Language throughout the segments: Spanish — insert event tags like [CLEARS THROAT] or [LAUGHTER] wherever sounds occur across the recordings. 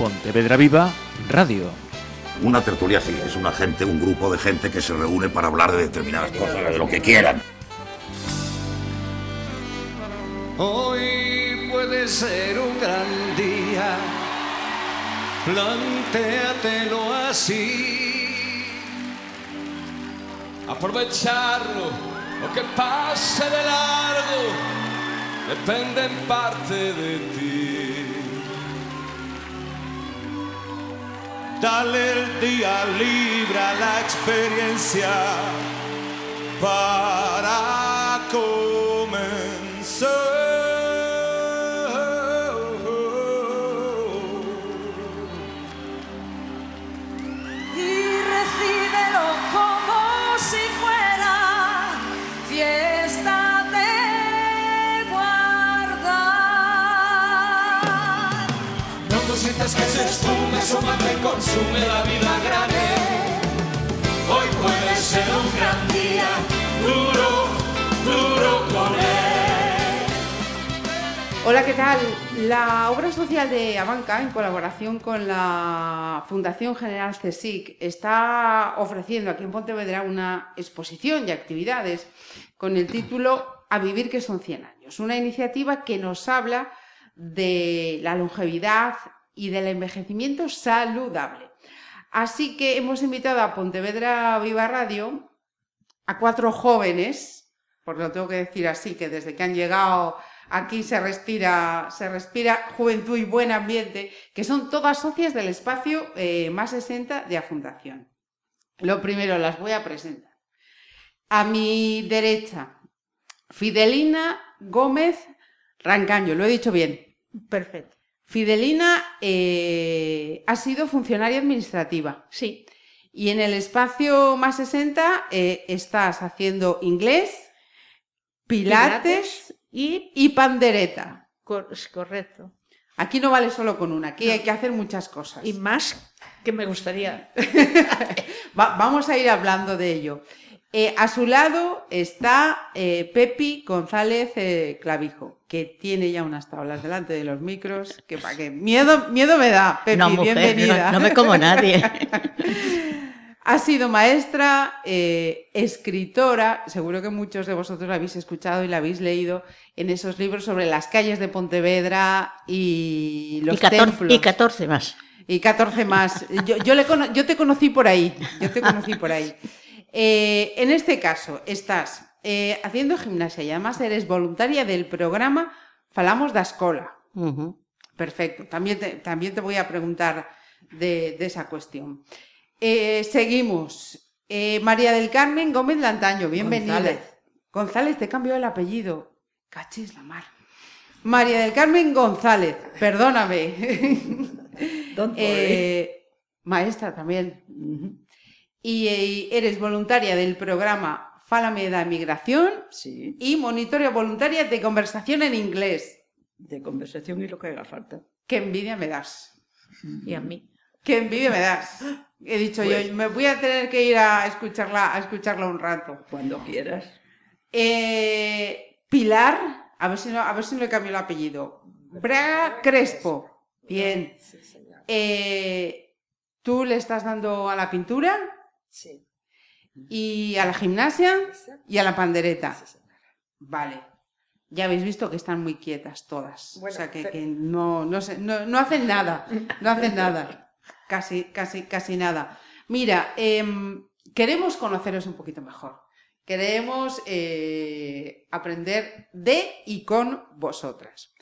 Pontevedra Viva Radio. Una tertulia sí, es una gente, un grupo de gente que se reúne para hablar de determinadas cosas, de lo que quieran. Hoy puede ser un gran día, plantéatelo así. Aprovecharlo, lo que pase de largo, depende en parte de ti. Dale el día libre a la experiencia para comenzar. y consume la vida grande. Hoy puede ser un gran día, duro, duro con él. Hola, ¿qué tal? La obra social de Abanca, en colaboración con la Fundación General CSIC, está ofreciendo aquí en Pontevedra una exposición y actividades con el título A vivir que son 100 años. Una iniciativa que nos habla de la longevidad y del envejecimiento saludable. Así que hemos invitado a Pontevedra Viva Radio a cuatro jóvenes, porque lo tengo que decir así, que desde que han llegado aquí se respira, se respira juventud y buen ambiente, que son todas socias del espacio eh, más 60 de la Fundación. Lo primero, las voy a presentar. A mi derecha, Fidelina Gómez Rancaño, lo he dicho bien. Perfecto. Fidelina eh, ha sido funcionaria administrativa. Sí, Y en el espacio más 60 eh, estás haciendo inglés, pilates, y y pandereta. cor- correcto. Aquí no vale solo con una, aquí hay que hacer muchas cosas. Y más que me gustaría. [LAUGHS] Va- vamos a ir hablando de ello. Eh, a su lado está eh, Pepi González eh, Clavijo, que tiene ya unas tablas delante de los micros, que para que miedo, miedo me da. Pepi, no, mujer, bienvenida. no, no me como nadie. [LAUGHS] Ha sido maestra, escritora, seguro que muchos de vosotros la habéis escuchado y la habéis leído en esos libros sobre las calles de Pontevedra y los y, 14, templos. y 14 más. Y 14 más. Yo, yo, le cono- yo te conocí por ahí. Yo te conocí por ahí. Eh, en este caso, estás eh, haciendo gimnasia y además eres voluntaria del programa Falamos da Escola. Perfecto. También te, también te voy a preguntar de, de esa cuestión. Eh, seguimos. María del Carmen Gómez Lantaño, bienvenida. González. González, te cambio el apellido. Cachis la mar. María del Carmen González, perdóname. Eh, maestra también. Y eh, eres voluntaria del programa Fálame da Migración Sí, y monitoria voluntaria de conversación en inglés. de conversación y lo que haga falta. Qué envidia me das. Y a mí. Qué envidia me das. He dicho Pues- yo, me voy a tener que ir a escucharla, a escucharla un rato. Cuando quieras. Eh, Pilar, a ver si no, a ver si no le cambio el apellido. Braga Crespo. Bien. Eh, ¿Tú le estás dando a la pintura Sí. y a la gimnasia y a la pandereta? Vale. Ya habéis visto que están muy quietas todas. Bueno, o sea, que, pe- que no, no, se- no, no hacen nada. No hacen nada. Casi, casi, casi nada. Mira, em, queremos conoceros un poquito mejor. Queremos eh, aprender de y con vosotras.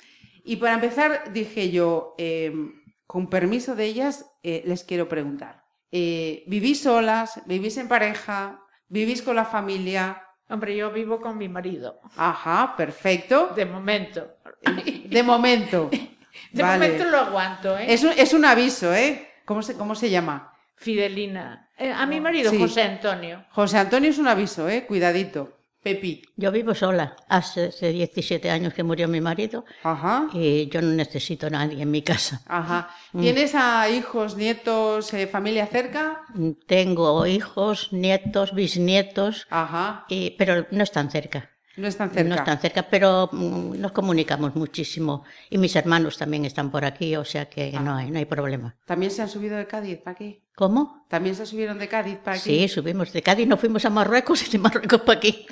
Y para empezar, dije yo, em, con permiso de ellas, eh, les quiero preguntar. Eh, ¿Vivís solas? ¿Vivís en pareja? ¿Vivís con la familia? Hombre, yo vivo con mi marido. Ajá, perfecto. De momento. [LAUGHS] De momento. [LAUGHS] De Vale. momento lo aguanto, ¿eh? Es un, es un aviso, ¿eh? ¿Cómo se, cómo se llama? Fidelina. Eh, a mi marido, Sí. José Antonio. José Antonio es un aviso, ¿eh? Cuidadito. Pepi. Yo vivo sola. Hace hace 17 años que murió mi marido Ajá. y yo no necesito a nadie en mi casa. Ajá. Mm. ¿Tienes a hijos, nietos, eh, familia cerca? Tengo hijos, nietos, bisnietos, Ajá. y- pero no están cerca. No están cerca. No están cerca, pero mm, nos comunicamos muchísimo. Y mis hermanos también están por aquí, o sea que no, hay, no hay problema. ¿También se han subido de Cádiz para aquí? ¿Cómo? ¿También se subieron de Cádiz para aquí? Sí, subimos de Cádiz, nos fuimos a Marruecos y de Marruecos para aquí.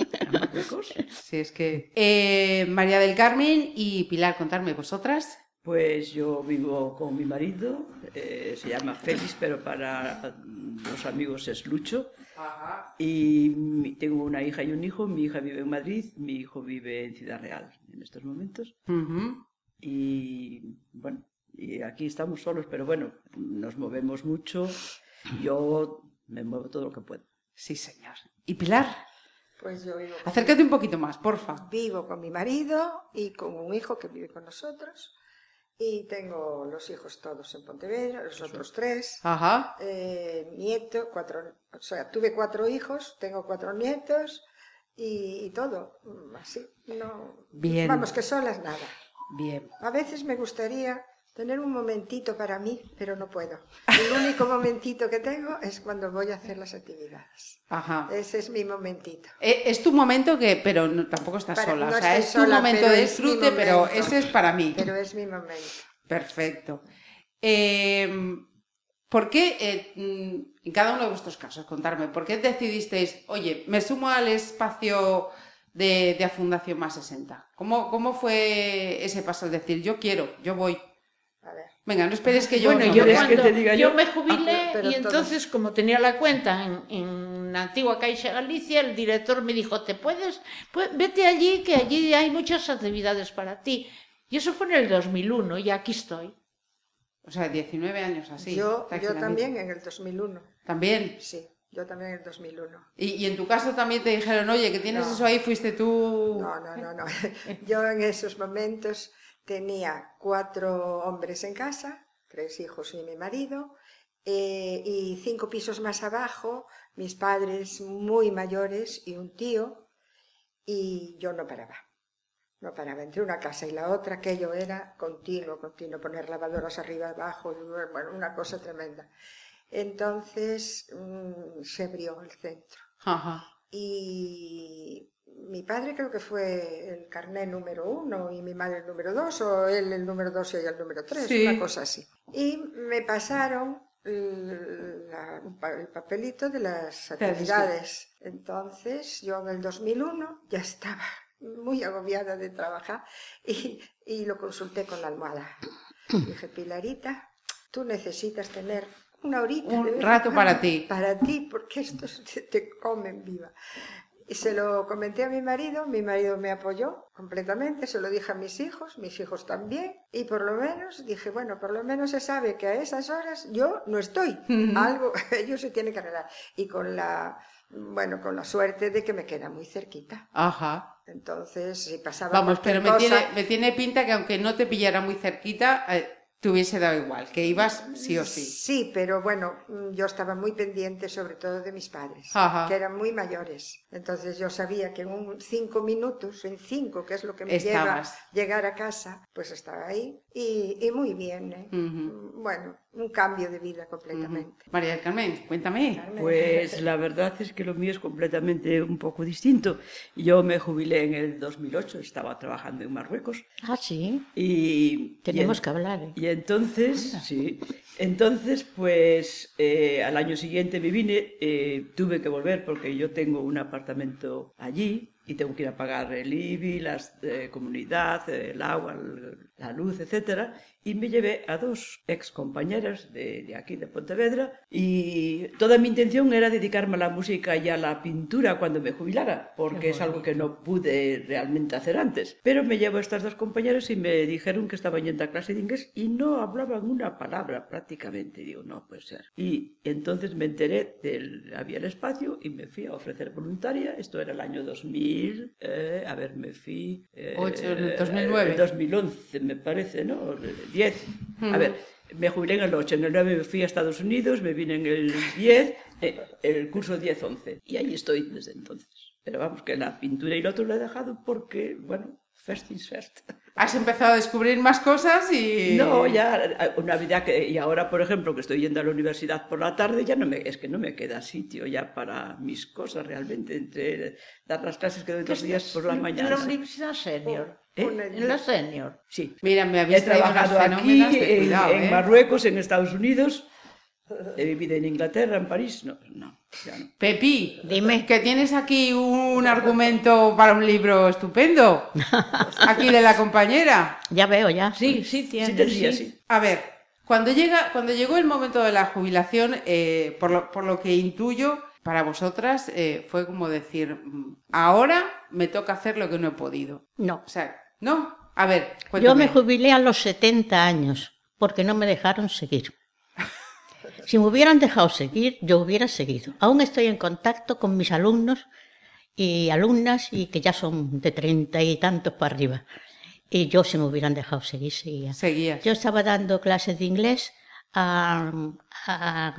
Sí, es que... Eh, María del Carmen y Pilar, contarme vosotras. Pues yo vivo con mi marido, eh, se llama Félix, pero para los amigos es Lucho. Y tengo una hija y un hijo. Mi hija vive en Madrid, mi hijo vive en Ciudad Real en estos momentos. Y bueno, y aquí estamos solos, pero bueno, nos movemos mucho. Yo me muevo todo lo que puedo. Sí, señor. ¿Y Pilar? Pues yo vivo Acércate un poquito más, porfa. vivo con mi marido y con un hijo que vive con nosotros. Y tengo los hijos todos en Pontevedra, los otros tres. Ajá. Eh, nieto, cuatro, o sea, tuve cuatro hijos, tengo cuatro nietos y, y todo. mm, Así, no. Bien. Vamos, que solas nada. Bien. A veces me gustaría tener un momentito para mí, pero no puedo. El único [LAUGHS] momentito que tengo es cuando voy a hacer las actividades. Ajá. Ese es mi momentito. Eh, Es tu momento que, pero no- tampoco estás Para- sola. no o sea, es tu sola, momento de disfrute, pero ese es para mí. Pero es mi momento. Perfecto. Eh, ¿Por qué, eh, mm, en cada uno de vuestros casos, contarme, por qué decidisteis, oye, me sumo al espacio de, de Fundación Más 60? ¿Cómo, ¿Cómo fue ese paso? Es decir, yo quiero, yo voy. A ver. Venga, no esperes que yo... Bueno, no, yo, no, ¿Quieres que cuando te diga yo? yo me jubilé pero y entonces como tenía la cuenta en, en la antigua Caixa Galicia, el director me dijo, te puedes, pues, vete allí que allí hay muchas actividades para ti. Y eso fue en el 2001 y aquí estoy. O sea, 19 años así. yo también en el 2001. También. Sí, yo también en el 2001. Y, y en tu caso también te dijeron, oye, que tienes No. eso ahí, fuiste tú... No, no, no, no. [LAUGHS] Yo en esos momentos tenía cuatro hombres en casa, tres hijos y mi marido, eh, y cinco pisos más abajo, mis padres muy mayores y un tío, y yo no paraba. No paraba. Entre una casa y la otra, aquello era continuo, continuo, poner lavadoras arriba, abajo, y, bueno, una cosa tremenda. Entonces mm, se abrió el centro Ajá. y mi padre creo que fue el carné número uno y mi madre el número dos, o él el número dos y ella el número tres, Sí. una cosa así. Y me pasaron el, la- el papelito de las actividades. Entonces yo en el 2001 ya estaba muy agobiada de trabajar y, y lo consulté con la almohada. Dije, Pilarita, tú necesitas tener una horita. Un rato para ti. Para ti, porque estos te, te comen viva. Y se lo comenté a mi marido, mi marido me apoyó completamente, se lo dije a mis hijos, mis hijos también, y por lo menos dije, bueno, por lo menos se sabe que a esas horas yo no estoy, algo [LAUGHS] ellos se tienen que arreglar. Y con la, bueno, con la suerte de que me queda muy cerquita. Ajá. Entonces, si pasaba Vamos, pero me cosa- tiene, me tiene pinta que aunque no te pillara muy cerquita, eh, te hubiese dado igual, que ibas sí o sí. Sí, pero bueno, mm, yo estaba muy pendiente sobre todo de mis padres, Ajá. que eran muy mayores. Entonces yo sabía que en un cinco minutos, en cinco, que es lo que me Estabas. lleva llegar a casa, pues estaba ahí y, y muy bien. ¿eh? Bueno, un cambio de vida completamente. María del Carmen, cuéntame. Pues la verdad es que lo mío es completamente un poco distinto. Yo me jubilé en el 2008, estaba trabajando en Marruecos Ah, sí. y... Tenemos y en- que hablar. ¿eh? Y entonces, sí, entonces pues eh, al año siguiente me vine, eh, tuve que volver porque yo tengo un apartamento allí y tengo que ir a pagar el IBI, la comunidad, el agua, el- la luz, etcétera, y me llevé a dos ex compañeras de, de aquí, de Pontevedra, y toda mi intención era dedicarme a la música y a la pintura cuando me jubilara, porque es algo que no pude realmente hacer antes. Pero me llevo a estas dos compañeras y me dijeron que estaban yendo a clase de inglés y no hablaban una palabra prácticamente. Digo, no puede ser. Y entonces me enteré del había el espacio y me fui a ofrecer voluntaria. Esto era el año 2000. eh, a ver, me fui. eh, Ocho, en el 2009. en 2011, me parece, ¿no? El 10. A ver, me jubilé en el 8, en el 9 me fui a Estados Unidos, me vine en el 10, eh, el curso 10-11. Y ahí estoy desde entonces. Pero vamos, que la pintura y lo otro lo he dejado porque, bueno, first things first. Has empezado a descubrir más cosas y... No, ya eh, una vida que... Y ahora, por ejemplo, que estoy yendo a la universidad por la tarde, ya no me... Es que no me queda sitio ya para mis cosas realmente, entre dar las clases que doy dos días por la En la mañana. universidad senior. ¿Eh? En la senior. Sí. Mira, me He habéis traído unas trabajado aquí, de en, cuidado, en ¿eh? Marruecos, en Estados Unidos. He vivido en Inglaterra, en París. No, no, ya no. Pepi, Dime. que tienes aquí un argumento para un libro estupendo. Aquí de la compañera. Ya veo, ya. Sí, sí, tiene. Sí, tendría, sí. A ver, cuando, llega, cuando llegó el momento de la jubilación, eh, por, lo, por lo que intuyo, para vosotras eh, fue como decir, mm, ahora me toca hacer lo que no he podido. No. O sea, ¿no? A ver, Yo cuéntame. me jubilé a los 70 años porque no me dejaron seguir. Si me hubieran dejado seguir, yo hubiera seguido. Aún estoy en contacto con mis alumnos y alumnas y que ya son de treinta y tantos para arriba. Y yo si me hubieran dejado seguir, seguía. Seguías. Yo estaba dando clases de inglés a, a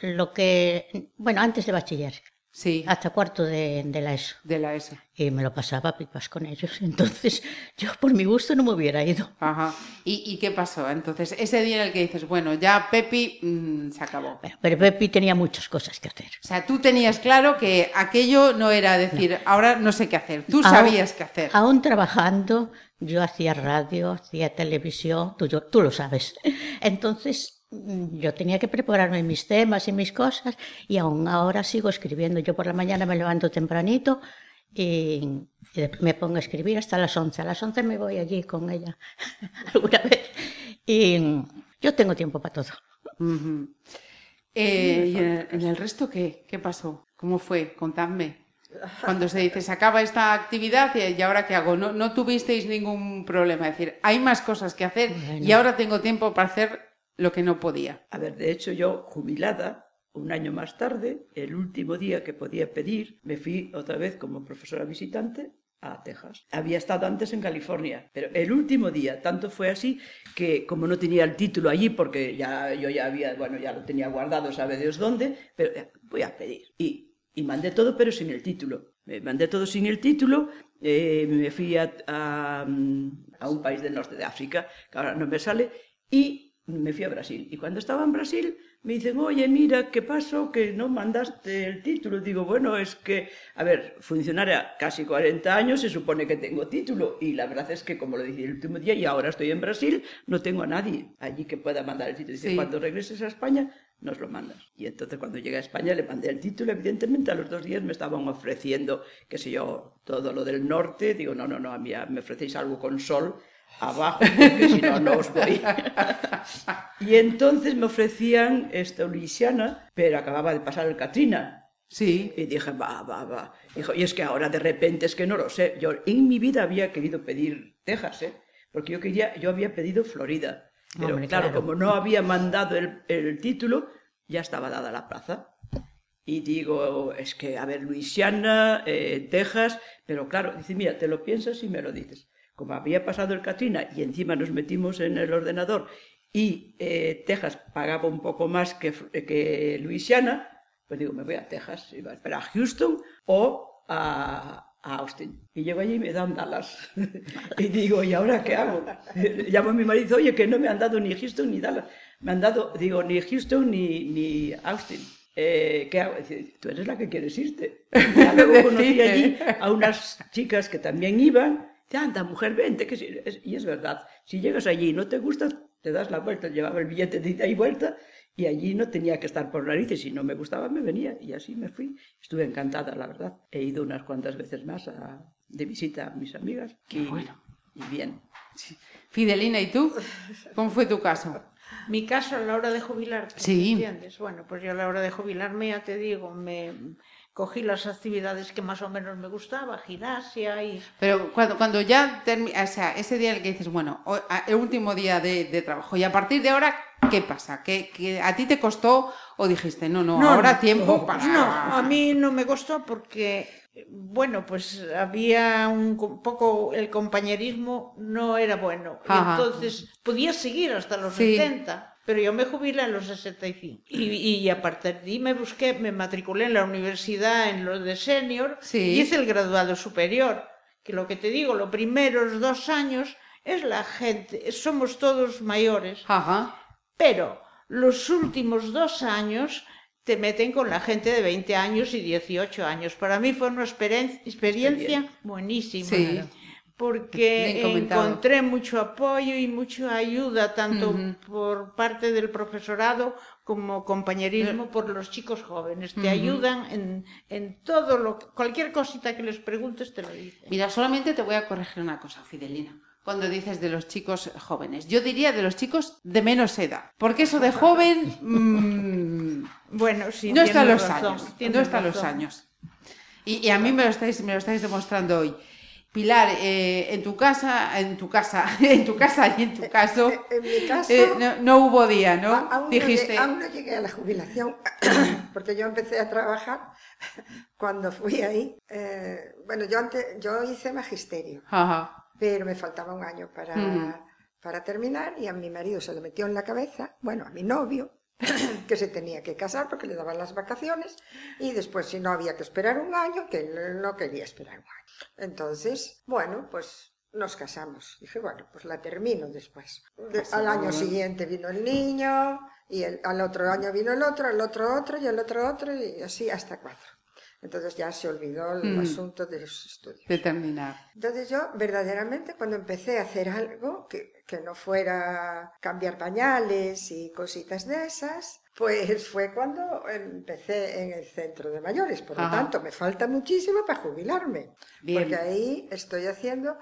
lo que, bueno, antes de bachiller, Sí, hasta cuarto de, de la ESO. de la ESO. Y me lo pasaba pipas con ellos. [LAUGHS] Entonces, yo por mi gusto no me hubiera ido. Ajá. ¿Y, y qué pasó? Entonces, ese día en el que dices, bueno, ya Pepi mm, se acabó. Bueno, pero Pepi tenía muchas cosas que hacer. O sea, tú tenías claro que aquello no era decir, ahora no sé qué hacer. Tú Aún- sabías qué hacer. Aún trabajando, yo hacía radio, hacía televisión, tú, yo- tú lo sabes. [LAUGHS] Entonces, yo tenía que prepararme mis temas y mis cosas, y aún ahora sigo escribiendo. Yo por la mañana me levanto tempranito y, me pongo a escribir hasta las 11. A las 11 me voy allí con ella [LAUGHS] alguna vez. Y yo tengo tiempo para todo. Eh, ¿Y en el, en el resto qué? ¿Qué pasó? ¿Cómo fue? Contadme. Cuando se dice, se acaba esta actividad y, ahora qué hago, no, no tuvisteis ningún problema. Es decir, hay más cosas que hacer y ahora tengo tiempo para hacer lo que no podía. A ver, de hecho yo, jubilada, un año más tarde, el último día que podía pedir, me fui otra vez como profesora visitante a Texas. Había estado antes en California, pero el último día, tanto fue así que como no tenía el título allí, porque ya yo ya había, bueno, ya lo tenía guardado, sabe Dios dónde, pero eh, voy a pedir. Y, mandé todo, pero sin el título. Me mandé todo sin el título, eh, me fui a, mm, a un país del norte de África, que ahora no me sale, y me fui a Brasil. Y cuando estaba en Brasil me dicen, oye, mira, ¿qué pasó? Que no mandaste el título. Digo, bueno, es que, a ver, funcionaria casi 40 años, se supone que tengo título. Y la verdad es que, como lo dije el último día, y ahora estoy en Brasil, no tengo a nadie allí que pueda mandar el título. Dice, Sí. cuando regreses a España, nos lo mandas. Y entonces cuando llegué a España le mandé el título, evidentemente a los dos días me estaban ofreciendo, qué sé yo, todo lo del norte. Digo, no, no, no, a mí me ofrecéis algo con sol abajo, porque si no, no os voy. [LAUGHS] y entonces me ofrecían esta Luisiana, pero acababa de pasar el Katrina. Sí, Y dije, va, va, va. Dijo, y es que ahora de repente es que no lo sé. Yo en mi vida había querido pedir Texas, ¿eh? Porque yo quería, yo había pedido Florida. Pero Hombre, claro, claro. como no había mandado el, el título, ya estaba dada la plaza. Y digo, es que, a ver, Luisiana, eh, Texas, pero claro, dice, mira, te lo piensas y me lo dices. Como había pasado el Katrina y encima nos metimos en el ordenador y eh, Texas pagaba un poco más que, que Luisiana, pues digo, me voy a Texas, iba a esperar a Houston o a, a Austin. Y llego allí y me dan Dallas. [LAUGHS] y digo, ¿y ahora qué hago? [LAUGHS] Llamo a mi marido y dice, oye, que no me han dado ni Houston ni Dallas. Me han dado, digo, ni Houston ni, ni Austin. Eh, ¿Qué hago? Dice, tú eres la que quieres irte. [LAUGHS] Ya luego conocí allí a unas chicas que también iban. Anda, mujer, vente. Que sí". Es- y es verdad, si llegas allí y no te gusta, te das la vuelta. Llevaba el billete de ida y vuelta y allí no tenía que estar por narices. Si no me gustaba, me venía. Y así me fui. Estuve encantada, la verdad. He ido unas cuantas veces más a- de visita a mis amigas. Qué y, bueno. y bien. Fidelina, ¿y tú? ¿Cómo fue tu caso? Mi caso a la hora de jubilarte, Sí. ¿entiendes? Bueno, pues yo a la hora de jubilarme, ya te digo, me cogí las actividades que más o menos me gustaba, gimnasia y... Pero cuando, cuando ya termina, o sea, ese día en el que dices, bueno, el último día de, de trabajo, y a partir de ahora, ¿qué pasa? ¿Qué, qué- a ti te costó o dijiste, no, no, No, ahora no. tiempo para... No, a mí no me costó porque, bueno, pues había un co- poco, el compañerismo no era bueno. Y entonces podía seguir hasta los Sí. 70, pero yo me jubilé a los 65. Y, y a partir de ahí me busqué, me matriculé en la universidad en lo de senior Sí. y hice el graduado superior. que lo que te digo, los primeros dos años es la gente, somos todos mayores, Ajá. pero los últimos dos años te meten con la gente de 20 años y 18 años. Para mí fue una experen- experiencia buenísima. Sí. Porque encontré mucho apoyo y mucha ayuda, tanto por parte del profesorado como compañerismo por los chicos jóvenes. Te ayudan en, en todo lo que, cualquier cosita que les preguntes te lo dicen. Mira, solamente te voy a corregir una cosa, Fidelina. Cuando dices de los chicos jóvenes, yo diría de los chicos de menos edad. Porque eso de joven mm, Bueno, sí, no está a los razón, años. No está a los años. Y, y a mí me lo estáis, me lo estáis demostrando hoy. Pilar, eh, en tu casa, en tu casa, [LAUGHS] en tu casa y en tu caso, En mi caso, eh, no, no hubo día, ¿no? aún, Dijiste. no llegué, aún no llegué a la jubilación, [CLEARS THROAT] porque yo empecé a trabajar [LAUGHS] cuando fui ahí. eh, bueno, yo, antes, yo hice magisterio, Ajá. pero me faltaba un año para, Ujú. para terminar y a mi marido se le metió en la cabeza, bueno, a mi novio, [COUGHS] que se tenía que casar porque le daban las vacaciones y después si no había que esperar un año, que él no quería esperar un año. Entonces, bueno, pues nos casamos. Dije, bueno, pues la termino después. De- al año siguiente vino el niño y el- al otro año vino el otro, al otro otro y al otro otro y así hasta cuatro. Entonces ya se olvidó el Mm. asunto de los estudios. De terminar. Entonces yo verdaderamente cuando empecé a hacer algo que, que no fuera cambiar pañales y cositas de esas, pues [LAUGHS] fue cuando empecé en el centro de mayores. Por lo tanto, me falta muchísimo para jubilarme. Bien. Porque ahí estoy haciendo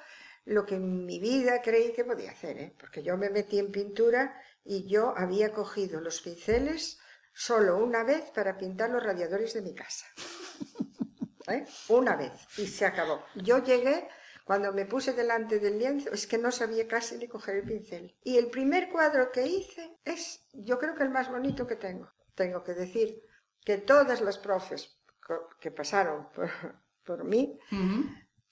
lo que en mi vida creí que podía hacer. ¿eh? Porque yo me metí en pintura y yo había cogido los pinceles solo una vez para pintar los radiadores de mi casa. ¿Eh? Una vez y se acabó. Yo llegué, cuando me puse delante del lienzo, es que no sabía casi ni coger el pincel. Y el primer cuadro que hice es, yo creo que el más bonito que tengo. Tengo que decir que todas las profes que pasaron por, por mí.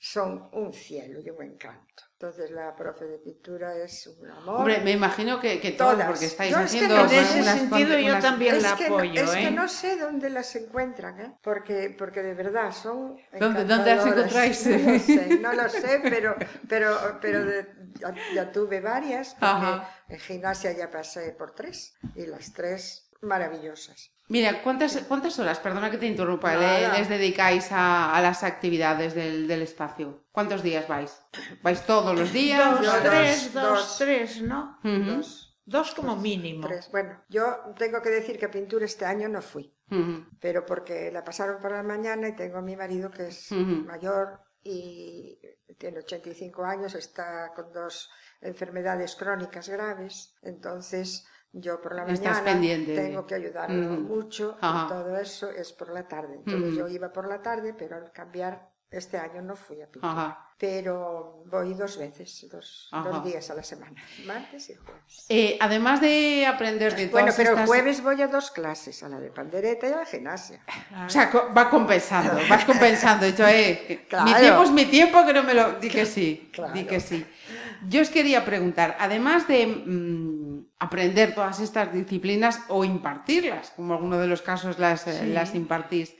Son un cielo y un encanto. Entonces la profe de pintura es un amor. Hombre, me imagino que, que Todas. porque estáis Yo es que no En ese unas sentido yo también es la que, no, apoyo, es ¿eh? que no sé dónde las encuentran, ¿eh? porque, porque de verdad son ¿Dónde- dónde las encontráis? [LAUGHS] No lo sé, no lo sé, [LAUGHS] pero, pero, pero de- ya, ya tuve varias, porque Ajá. en gimnasia ya pasé por tres, y las tres maravillosas. Mira, ¿cuántas, ¿cuántas horas, perdona que te interrumpa, le- Nada. les dedicáis a, a las actividades del, del espacio? ¿Cuántos días vais? ¿Vais todos los días? Dos, dos, tres, dos, dos. tres, ¿no? Ujú, Dos, Dos como mínimo. tres. Bueno, yo tengo que decir que a pintura este año no fui, ujú. pero porque la pasaron para la mañana y tengo a mi marido que es Ujú. mayor y tiene 85 años, está con dos enfermedades crónicas graves, entonces yo por la Estás mañana pendiente tengo que ayudarlo Ujú. mucho Ajá. y todo eso es por la tarde. Entonces Ujú. yo iba por la tarde, pero al cambiar este año no fui a pintura. Ajá. Pero voy dos veces, dos, dos días a la semana, martes y jueves. Eh, además de aprender de Bueno, pero el estas- jueves voy a dos clases, a la de pandereta y a la gimnasia. O sea, va compensando, vas [LAUGHS] compensando. Yo, eh, Claro. Mi tiempo es mi tiempo, que no me lo... Di que sí, Claro. di que sí. Yo os quería preguntar, además de mm, aprender todas estas disciplinas o impartirlas, como alguno de los casos las, eh, las impartís,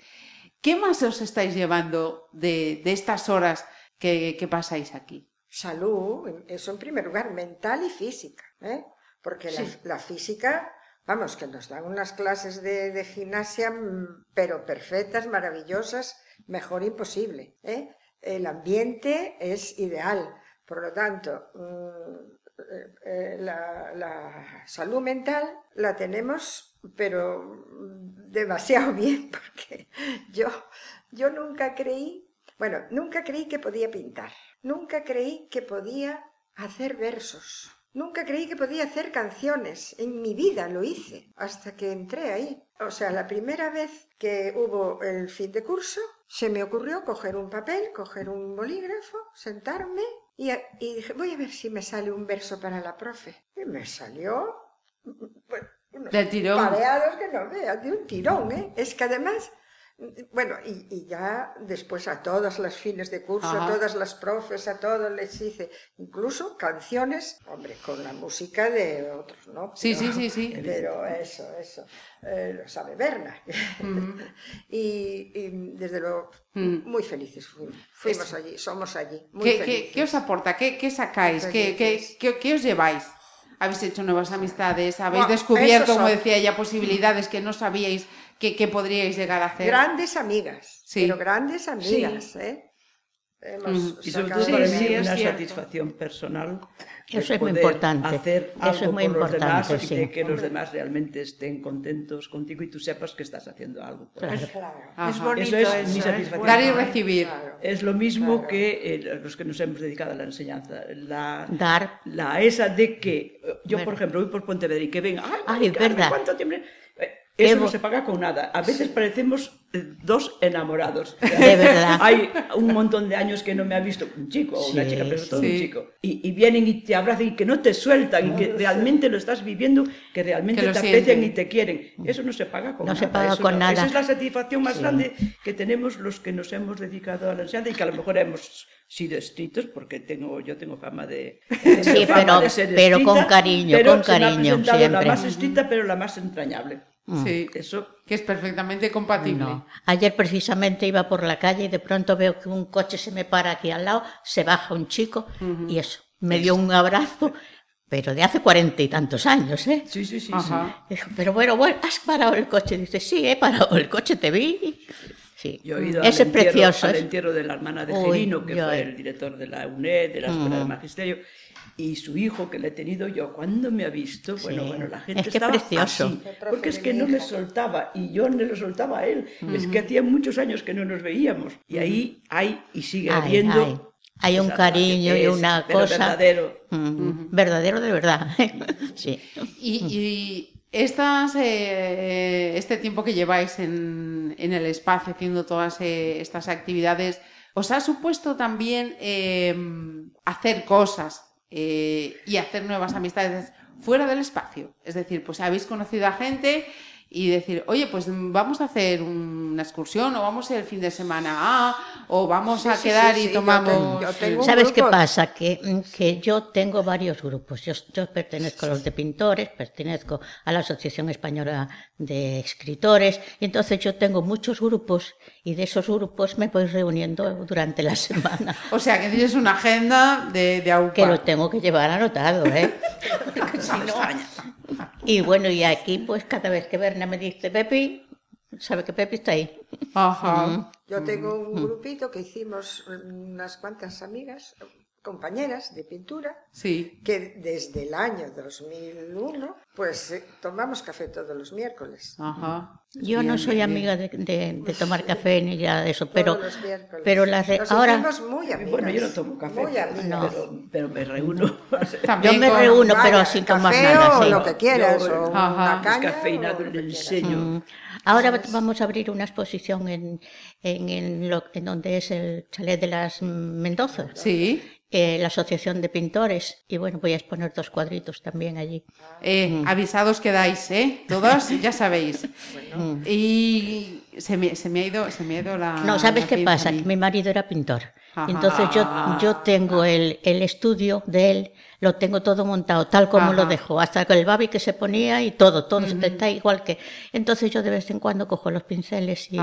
¿qué más os estáis llevando de, de estas horas que, que pasáis aquí? Salud, eso en primer lugar, mental y física, ¿eh? Porque la, la física, vamos, que nos dan unas clases de, de gimnasia, mm, pero perfectas, maravillosas, mejor imposible, ¿eh? El ambiente es ideal, por lo tanto, mm, eh, eh, la, salud mental la tenemos, pero demasiado [LAUGHS] bien, porque yo, yo nunca creí, bueno, nunca creí que podía pintar, nunca creí que podía hacer versos, nunca creí que podía hacer canciones, en mi vida lo hice, hasta que entré ahí. O sea, la primera vez que hubo el fin de curso, se me ocurrió coger un papel, coger un bolígrafo, sentarme y, y dije, voy a ver si me sale un verso para la profe. Y me salió, bueno, unos Del tirón. pareados que no veas, de un tirón, ¿eh? Es que además Bueno, y, y ya después a todas las fines de curso, Ajá. a todas las profes, a todos les hice incluso canciones, hombre, con la música de otros, ¿no? Sí, Pero- sí, sí, sí. [LAUGHS] Pero eso, eso, eh, lo sabe Berna. [LAUGHS] y, y desde luego, Mm. muy felices fuimos, allí, somos allí, muy ¿Qué, felices. qué os aporta? ¿Qué, qué sacáis? ¿Qué, qué, qué- qué os lleváis? ¿Habéis hecho nuevas amistades? ¿Habéis Bueno, descubierto, como decía ella, posibilidades que no sabíais que, que podríais llegar a hacer? Grandes amigas, Sí. pero grandes amigas, ¿eh? Hemos. Y sobre todo para Sí, mí sí, es una cierto. satisfacción personal. Eso es muy importante. Hacer Eso algo es muy por los demás importante, y sí. de que los demás realmente estén contentos contigo y tú sepas que estás haciendo algo. por Claro. Ajá. Es bonito Eso es eso, mi es satisfacción. bueno, Dar y ¿eh? recibir. Claro. Es lo mismo Claro. que eh, los que nos hemos dedicado a la enseñanza. La, Dar. la esa de que eh, yo, Ver- por ejemplo, voy por Pontevedra y que ven, ay, Ay, Mari Carmen, verdad. ¿cuánto tiempo? Eh, Eso no se paga con nada. A veces parecemos eh, dos enamorados. De verdad. [LAUGHS] Hay un montón de años que no me ha visto un chico o una Sí, chica, pero todo sí. un chico. Y, y vienen y te abrazan y que no te sueltan y que realmente lo estás viviendo, que realmente Que te aprecian sienten. y te quieren. Eso no se paga con No nada. se paga eso con nada. Esa es la satisfacción más Sí. grande que tenemos los que nos hemos dedicado a la enseñanza y que a lo mejor hemos sido estrictos porque tengo yo tengo fama de, de Sí, fama pero- de ser pero estricta, con cariño, pero con cariño, siempre. la más estricta pero la más entrañable Sí, eso que es perfectamente compatible. No. Ayer precisamente iba por la calle y de pronto veo que un coche se me para aquí al lado, se baja un chico y eso, me dio un abrazo, pero de hace cuarenta y tantos años, ¿eh? sí sí sí, Ajá. Dijo, pero bueno, bueno, ¿has parado el coche? Dice, sí, he parado el coche, te vi. Sí, sí. Yo he ido ese al es entierro, precioso. al entierro de la hermana de Gerino, que yo- fue el director de la UNED, de la Escuela de Magisterio, y su hijo que le he tenido yo, cuando me ha visto, bueno, Sí. bueno, la gente Es que estaba precioso. así, porque es que no le soltaba, y yo no le soltaba a él, es que hacía muchos años que no nos veíamos, y ahí hay y sigue Ay, habiendo... ay. Hay un cariño y una pero cosa. verdadero. Verdadero de verdad. [LAUGHS] sí. Y, y estas, eh, este tiempo que lleváis en, en el espacio haciendo todas eh, estas actividades, ¿os ha supuesto también eh, hacer cosas eh, y hacer nuevas amistades fuera del espacio? Es decir, pues habéis conocido a gente y decir, oye, pues vamos a hacer una excursión o vamos el fin de semana a, o vamos Sí, a sí, quedar sí, y yo tomamos... tengo- yo tengo ¿Sabes qué pasa? Que, que yo tengo varios grupos. Yo, yo pertenezco a los de pintores, pertenezco a la Asociación Española de Escritores, y entonces yo tengo muchos grupos y de esos grupos me voy reuniendo durante la semana. [LAUGHS] O sea, que tienes una agenda de, de AUPA. Que lo tengo que llevar anotado, ¿eh? [LAUGHS] [LAUGHS] Porque si no- Y bueno, y aquí pues cada vez que Berna me dice Pepi, sabe que Pepi está ahí. Ajá. Yo tengo un grupito que hicimos unas cuantas amigas, compañeras de pintura, Sí. que desde el año 2001, pues eh, tomamos café todos los miércoles. Ajá. Yo no soy amiga de, de- de tomar café ni nada de eso, pero, todos los miércoles. pero las re- Nos ahora muy amigas. Bueno, yo no tomo café, Muy amigas. pero, pero me reúno. [LAUGHS] También yo me reúno, pero Vaya, sin tomar café nada. o sí. lo que quieras, Yo, o Ajá. una caña. Descafeinado o lo en el sello. Mm. Ahora vamos a abrir una exposición en, en, en lo, en donde es el chalet de las Mendoza, Sí. Eh, la Asociación de Pintores, y bueno, voy a exponer dos cuadritos también allí. Eh, Avisados quedáis, ¿eh? Todos ya sabéis. [LAUGHS] Y se me, se me ha ido, se me ha ido la. No, ¿sabes la qué pasa? Que mi marido era pintor. Ajá. Entonces yo, yo tengo el, el estudio de él, lo tengo todo montado tal como lo dejó, hasta con el babi que se ponía y todo, todo está igual que... Entonces yo de vez en cuando cojo los pinceles y,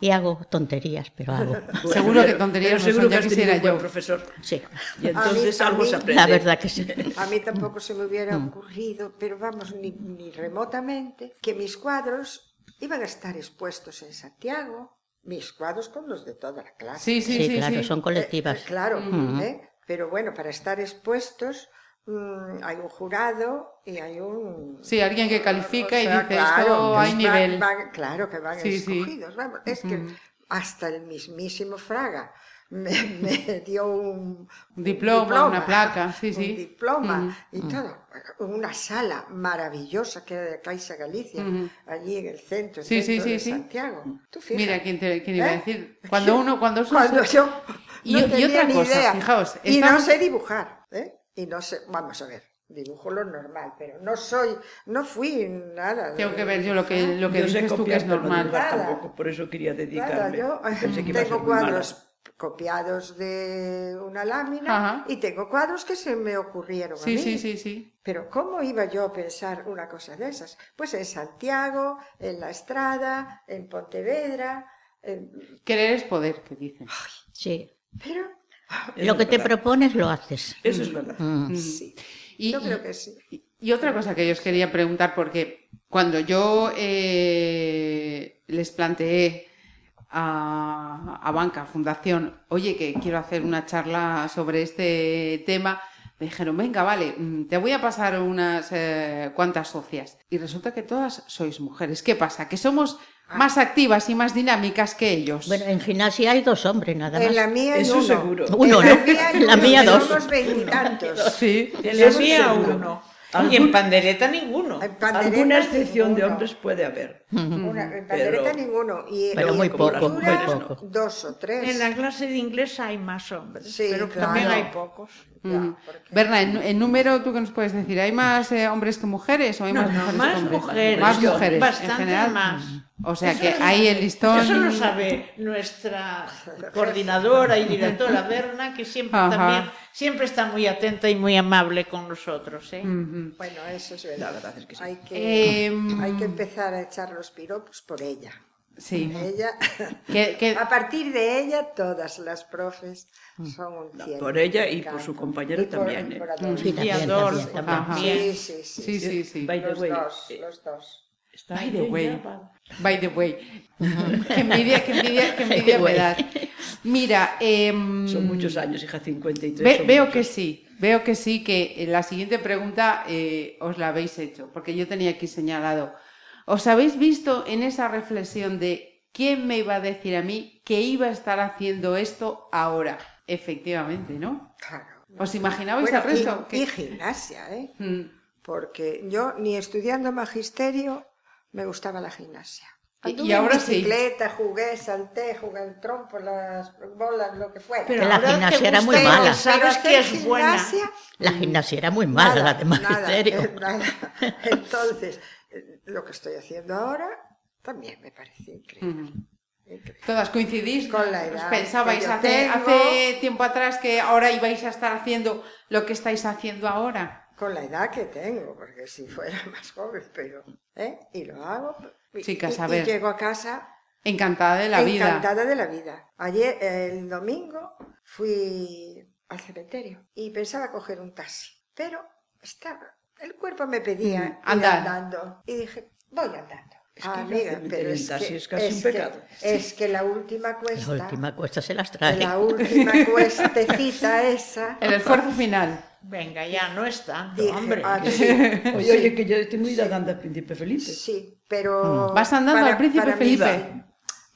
y hago tonterías, pero hago. [LAUGHS] Seguro que tonterías Pero no seguro son, que has quisiera yo. profesor. Sí, Y entonces A mí- a algo mí- se aprende. la verdad que sí. A mí tampoco se me hubiera ocurrido, pero vamos, ni, ni remotamente, que mis cuadros iban a estar expuestos en Santiago, mis cuadros con los de toda la clase. Sí, sí, Sí, sí. claro, sí. son colectivas. Eh, claro, ¿eh? pero bueno, para estar expuestos mm, hay un jurado y hay un... Sí, alguien que califica y O sea, dice, claro, esto hay van- nivel. van- claro que van Sí, sí. escogidos, vamos, es que hasta el mismísimo Fraga me, [LAUGHS] me dio un, Un diploma, una placa, sí, sí. Un diploma Ujú. y todo. Una sala maravillosa que era de Caixa Galicia, Ujú. allí en el centro, Sí, sí, centro sí, de sí. Santiago. Tú. Mira, ¿quién, te, quién iba a ¿Eh? decir? Cuando uno, cuando Cuando yo Y- no y tenía otra ni cosa, idea. fijaos, y estamos- no sé dibujar, ¿eh? Y no sé, vamos a ver, dibujo lo normal, pero no soy, no fui nada. de- Tengo que ver yo lo que, lo que Yo dices tú que es normal. Nada. tampoco, por eso quería Nada, dedicarme. yo Pensé que a tengo cuadros copiados de una lámina Ajá. y tengo cuadros que se me ocurrieron a Sí, mí. sí, sí, sí. Pero ¿cómo iba yo a pensar una cosa de esas? Pues en Santiago, en La Estrada, en Pontevedra, en- Querer es poder, que dicen. Sí. pero Eso Lo que te propones lo haces. Eso es verdad. Mm. sí, Y, yo creo que sí. y otra cosa que yo os quería preguntar, porque cuando yo eh, les planteé a, a Banca Fundación, oye, que quiero hacer una charla sobre este tema, me dijeron, venga, vale, mm, te voy a pasar unas eh, cuantas socias. Y resulta que todas sois mujeres. ¿Qué pasa? Que somos más activas y más dinámicas que ellos. Bueno, en gimnasia hay dos hombres nada más. En la mía hay Eso uno. seguro. Uno, en la ¿no? mía, hay En la uno, mía dos. Somos veintitantos. [LAUGHS] sí. En la mía seguro. uno. Y en pandereta ninguno. En pandereta, Alguna excepción de hombres puede haber. Una, en pandereta Pero- ninguno. Y Pero y muy en poco, pintura, muy poco. Dos o tres. En la clase de inglés hay más hombres, Sí, pero claro. también hay pocos. Ya, porque- Berna, en, en número, ¿tú qué nos puedes decir? ¿Hay más eh, hombres que mujeres o hay No, más no, mujeres más hombres? mujeres. Más mujeres, en bastante general. más. O sea Eso que ahí sabe- el listón... Eso lo sabe nuestra [LAUGHS] coordinadora y directora Berna, que siempre Ajá. también siempre está muy atenta y muy amable con nosotros. ¿eh? Bueno, eso es verdad. La verdad es que sí. Hay que, Em, hay que empezar a echar los piropos por ella. Sí. Ella, [LAUGHS] a partir de ella, todas las profes son un cielo. Por ella y por su compañero Y también, ¿eh? por Adolfo. Sí, también, también, también. Sí, sí, sí. Sí, sí, sí. By the Los way, dos, eh, los dos. está By the way. By the way. [LAUGHS] qué envidia, qué envidia, qué envidia me das. Mira, em, Son muchos años, hija, 53. Ve- veo muchos. que sí, veo que sí, que la siguiente pregunta eh, os la habéis hecho, porque yo tenía aquí señalado. ¿Os habéis visto en esa reflexión de quién me iba a decir a mí que iba a estar haciendo esto ahora? Efectivamente, ¿no? Claro. ¿Os imaginabais Bueno, el resto? y, Que- y gimnasia, ¿eh? Mm, Porque yo ni estudiando magisterio me gustaba la gimnasia. Y- y Anduve ahora en sí. bicicleta, jugué, salté, jugué el trompo, las bolas, lo que fuera. Pero la gimnasia era muy mala. Sabes que es buena. La gimnasia era muy mala, la de magisterio. [LAUGHS] Nada, nada. [LAUGHS] Entonces, lo que estoy haciendo ahora también me parece increíble. increíble. Todas coincidís. Con la ¿Os edad Pensabais hace, tiempo atrás que ahora ibais a estar haciendo lo que estáis haciendo ahora. Con la edad que tengo, porque si fuera [LAUGHS] más joven, pero... ¿eh? Y lo hago. y- Chicas, y- a y ver. llego a casa Encantada de la vida. encantada de la vida. Ayer, el domingo, fui al cementerio y pensaba coger un taxi, pero estaba, el cuerpo me pedía Mm, ir andar. andando y dije, voy andando. Es que Ah, pero en es que, es casi un que- pecado. es que la última cuesta, La última cuesta se las trae. la última [LAUGHS] cuestecita esa, El esfuerzo final. Venga, ya no es tanto, dije, hombre. ah, [LAUGHS] sí, Oye, oye, que yo tengo ido andando al Príncipe Felipe. Sí, pero... Mm. ¿Vas andando al Príncipe para mí Felipe? sí.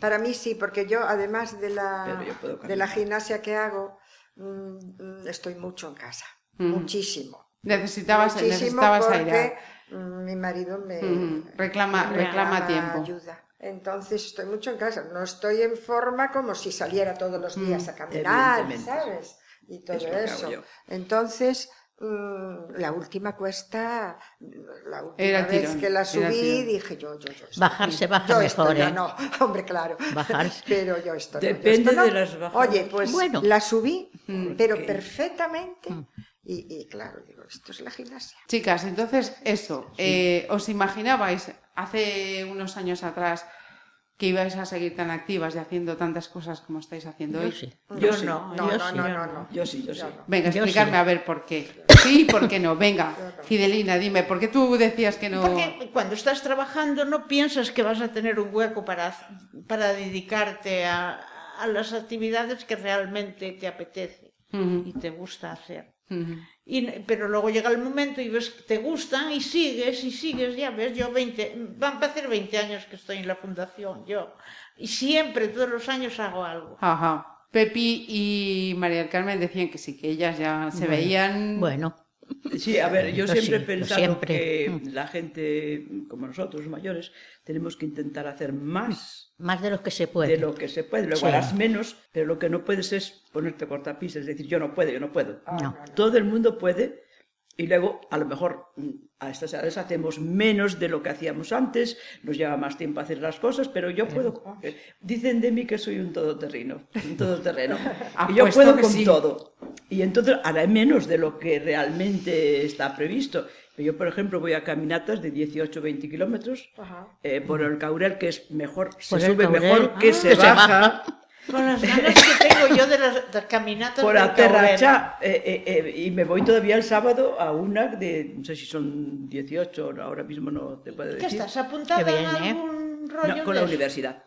Para mí sí, porque yo además de la, de la gimnasia que hago, mm, estoy mucho en casa, Mm. muchísimo. Necesitabas, muchísimo necesitabas porque airear. mm, mi marido me Mm, reclama- me reclama tiempo. ayuda. Entonces estoy mucho en casa, no estoy en forma como si saliera todos los días Mm. a caminar, Evidentemente. ¿sabes? Y todo Es eso. yo. Entonces, mm, la última cuesta, la última Era vez tirón, que la subí, dije yo, yo, yo. estoy- Bajarse baja yo mejor, ¿eh? no, [LAUGHS] hombre, claro. Bajarse. Pero yo esto no, yo Depende no. de las bajadas. Oye, pues Bueno. la subí, pero perfectamente. Y, y claro, digo, esto es la gimnasia. Chicas, entonces eso, eh, ¿os imaginabais hace unos años atrás que ibais a seguir tan activas y haciendo tantas cosas como estáis haciendo Yo hoy? sí. Yo sí. no, No, yo no, sí, no, yo no, no. no. Yo sí, yo sí. Venga, explicarme sí. a ver por qué. Sí, ¿por qué no? Venga, Fidelina, dime, ¿por qué tú decías que no? Porque cuando estás trabajando no piensas que vas a tener un hueco para, para dedicarte a, a las actividades que realmente te apetece y te gusta hacer. Y, pero luego llega el momento y ves que te gustan y sigues y sigues, ya ves, yo 20, van a hacer 20 años que estoy en la fundación, yo. Y siempre, todos los años hago algo. Ajá. Pepi y María del Carmen decían que sí, que ellas ya se veían. Bueno, Sí, a ver, yo siempre he sí, yo pensado siempre. que Mm. la gente como nosotros, los mayores, tenemos que intentar hacer más más de lo que se puede. de lo que se puede. Luego Sí. harás menos, pero lo que no puedes es ponerte cortapisas, es decir, yo no puedo, yo no puedo. No. Todo el mundo puede Y luego, a lo mejor, mm, a estas edades hacemos menos de lo que hacíamos antes, nos lleva más tiempo hacer las cosas, pero yo puedo... eh, Dicen de mí que soy un todoterreno, un todoterreno. [LAUGHS] y yo puedo con sí. todo. Y entonces haré menos de lo que realmente está previsto. Yo, por ejemplo, voy a caminatas de 18 20 kilómetros eh, por el Caurel, que es mejor, se sube Caurel. mejor que Ah, se que se baja. Con las ganas que tengo yo de las, de caminatas por Aterracha eh, eh, eh, y me voy todavía el sábado a una de, no sé si son 18, ahora mismo no te puedo ¿Qué decir. estás apuntada Qué bien, en ¿eh? algún rollo No, con de la eso? universidad.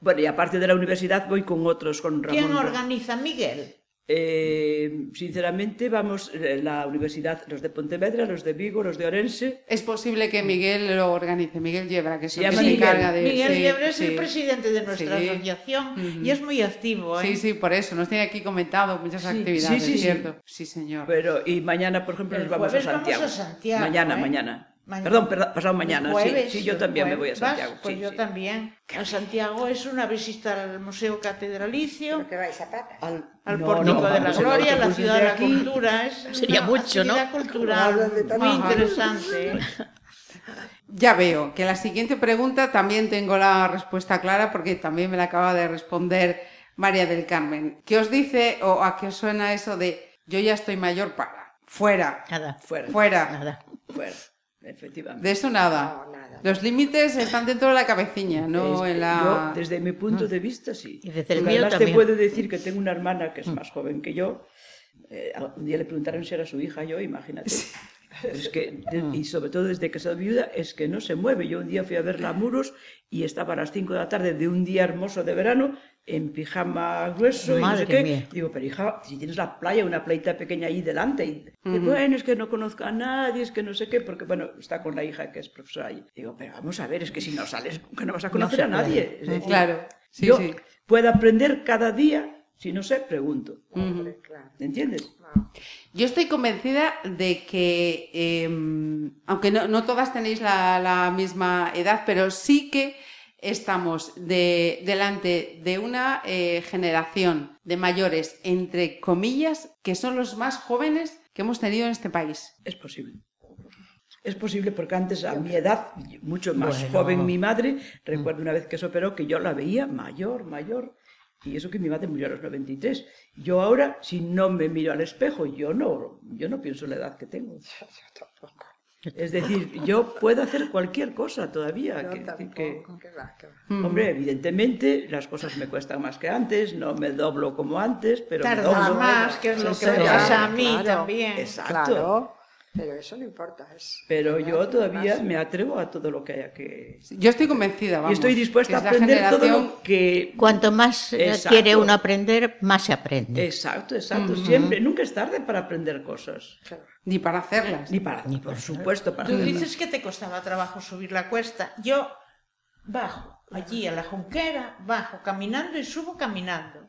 Bueno, y aparte de la universidad voy con otros, con Ramón. ¿Quién organiza Miguel? Eh, sinceramente, vamos, eh, la universidad, los de Pontevedra, los de Vigo, los de Orense. Es posible que Miguel lo organice, Miguel Yebra, que es Se encarga de... Miguel sí, es sí. el presidente de nuestra Sí. asociación y es muy activo, ¿eh? Sí, sí, por eso. Nos tiene aquí comentado muchas Sí, actividades, sí, sí. ¿cierto? Sí, señor. Pero, y mañana, por ejemplo, El nos vamos a jueves vamos Santiago. a Santiago, Mañana, ¿eh? mañana. Mañana. Perdón, perdón, pasado mañana. sí, Jueves, sí, yo el también me voy a ¿Vas? Santiago. Pues sí, yo sí. también. A Santiago es una visita al Museo Catedralicio, que vais a patas. Al, al no, Pórtico no, de la en Gloria, la Ciudad de la aquí. Cultura. Es [LAUGHS] Sería una mucho, ¿no? actividad cultural Hablan de muy interesante. [LAUGHS] Ya veo que la siguiente pregunta también tengo la respuesta clara porque también me la acaba de responder María del Carmen. ¿Qué os dice o a qué os suena eso de yo ya estoy mayor para? Fuera. Nada. Fuera. Fuera. Nada. Fuera, efectivamente. De eso nada. No, nada. Los límites están dentro de la cabeciña, no Es- en la... Yo, desde mi punto de vista, sí. Y desde el mío además también. te puedo decir que tengo una hermana que es más joven que yo. Eh, un día le preguntaron si era su hija yo, imagínate. Es que, y sobre todo desde que soy viuda, es que no se mueve. Yo un día fui a verla a Muros y estaba a las 5 de la tarde de un día hermoso de verano en pijama grueso y no sé qué. mía. Digo, pero hija, si tienes la playa, una playita pequeña ahí delante. Y, y, bueno, es que no conozco a nadie, es que no sé qué, porque bueno, está con la hija que es profesora ahí. Digo, pero vamos a ver, es que si no sales, que no vas a conocer a nadie. Es decir, Claro, sí, yo sí. puedo aprender cada día, si no sé, pregunto. Hombre, claro. ¿Entiendes? Yo estoy convencida de que, eh, aunque no, no todas tenéis la, la misma edad, pero sí que estamos de- delante de una eh, generación de mayores, entre comillas, que son los más jóvenes que hemos tenido en este país. Es posible. Es posible porque antes, a mi edad, mucho más Bueno. joven mi madre, recuerdo una vez que se operó que yo la veía mayor, mayor. Y eso que mi madre murió a los 93. Yo ahora, si no me miro al espejo, yo no, yo no pienso la edad que tengo. Es decir, yo puedo hacer cualquier cosa todavía. Yo que- tampoco. que- Que va, que va. Hombre, evidentemente las cosas me cuestan más que antes, no me doblo como antes, pero me Tardas doblo. más, que es lo que me pasa a mí claro. también. Exacto. Claro, pero eso no importa. Es, Pero yo todavía más- me atrevo a todo lo que haya que... Yo estoy convencida, vamos. y estoy dispuesta a aprender todo generación- lo que... Cuanto más eh, Exacto. quiere uno aprender, más se aprende. Exacto, exacto. Siempre, nunca es tarde para aprender cosas. Ni para hacerlas. Ni para, ni por supuesto, para Tú dices que te costaba trabajo subir la cuesta. Yo bajo allí a la Junquera, bajo caminando y subo caminando.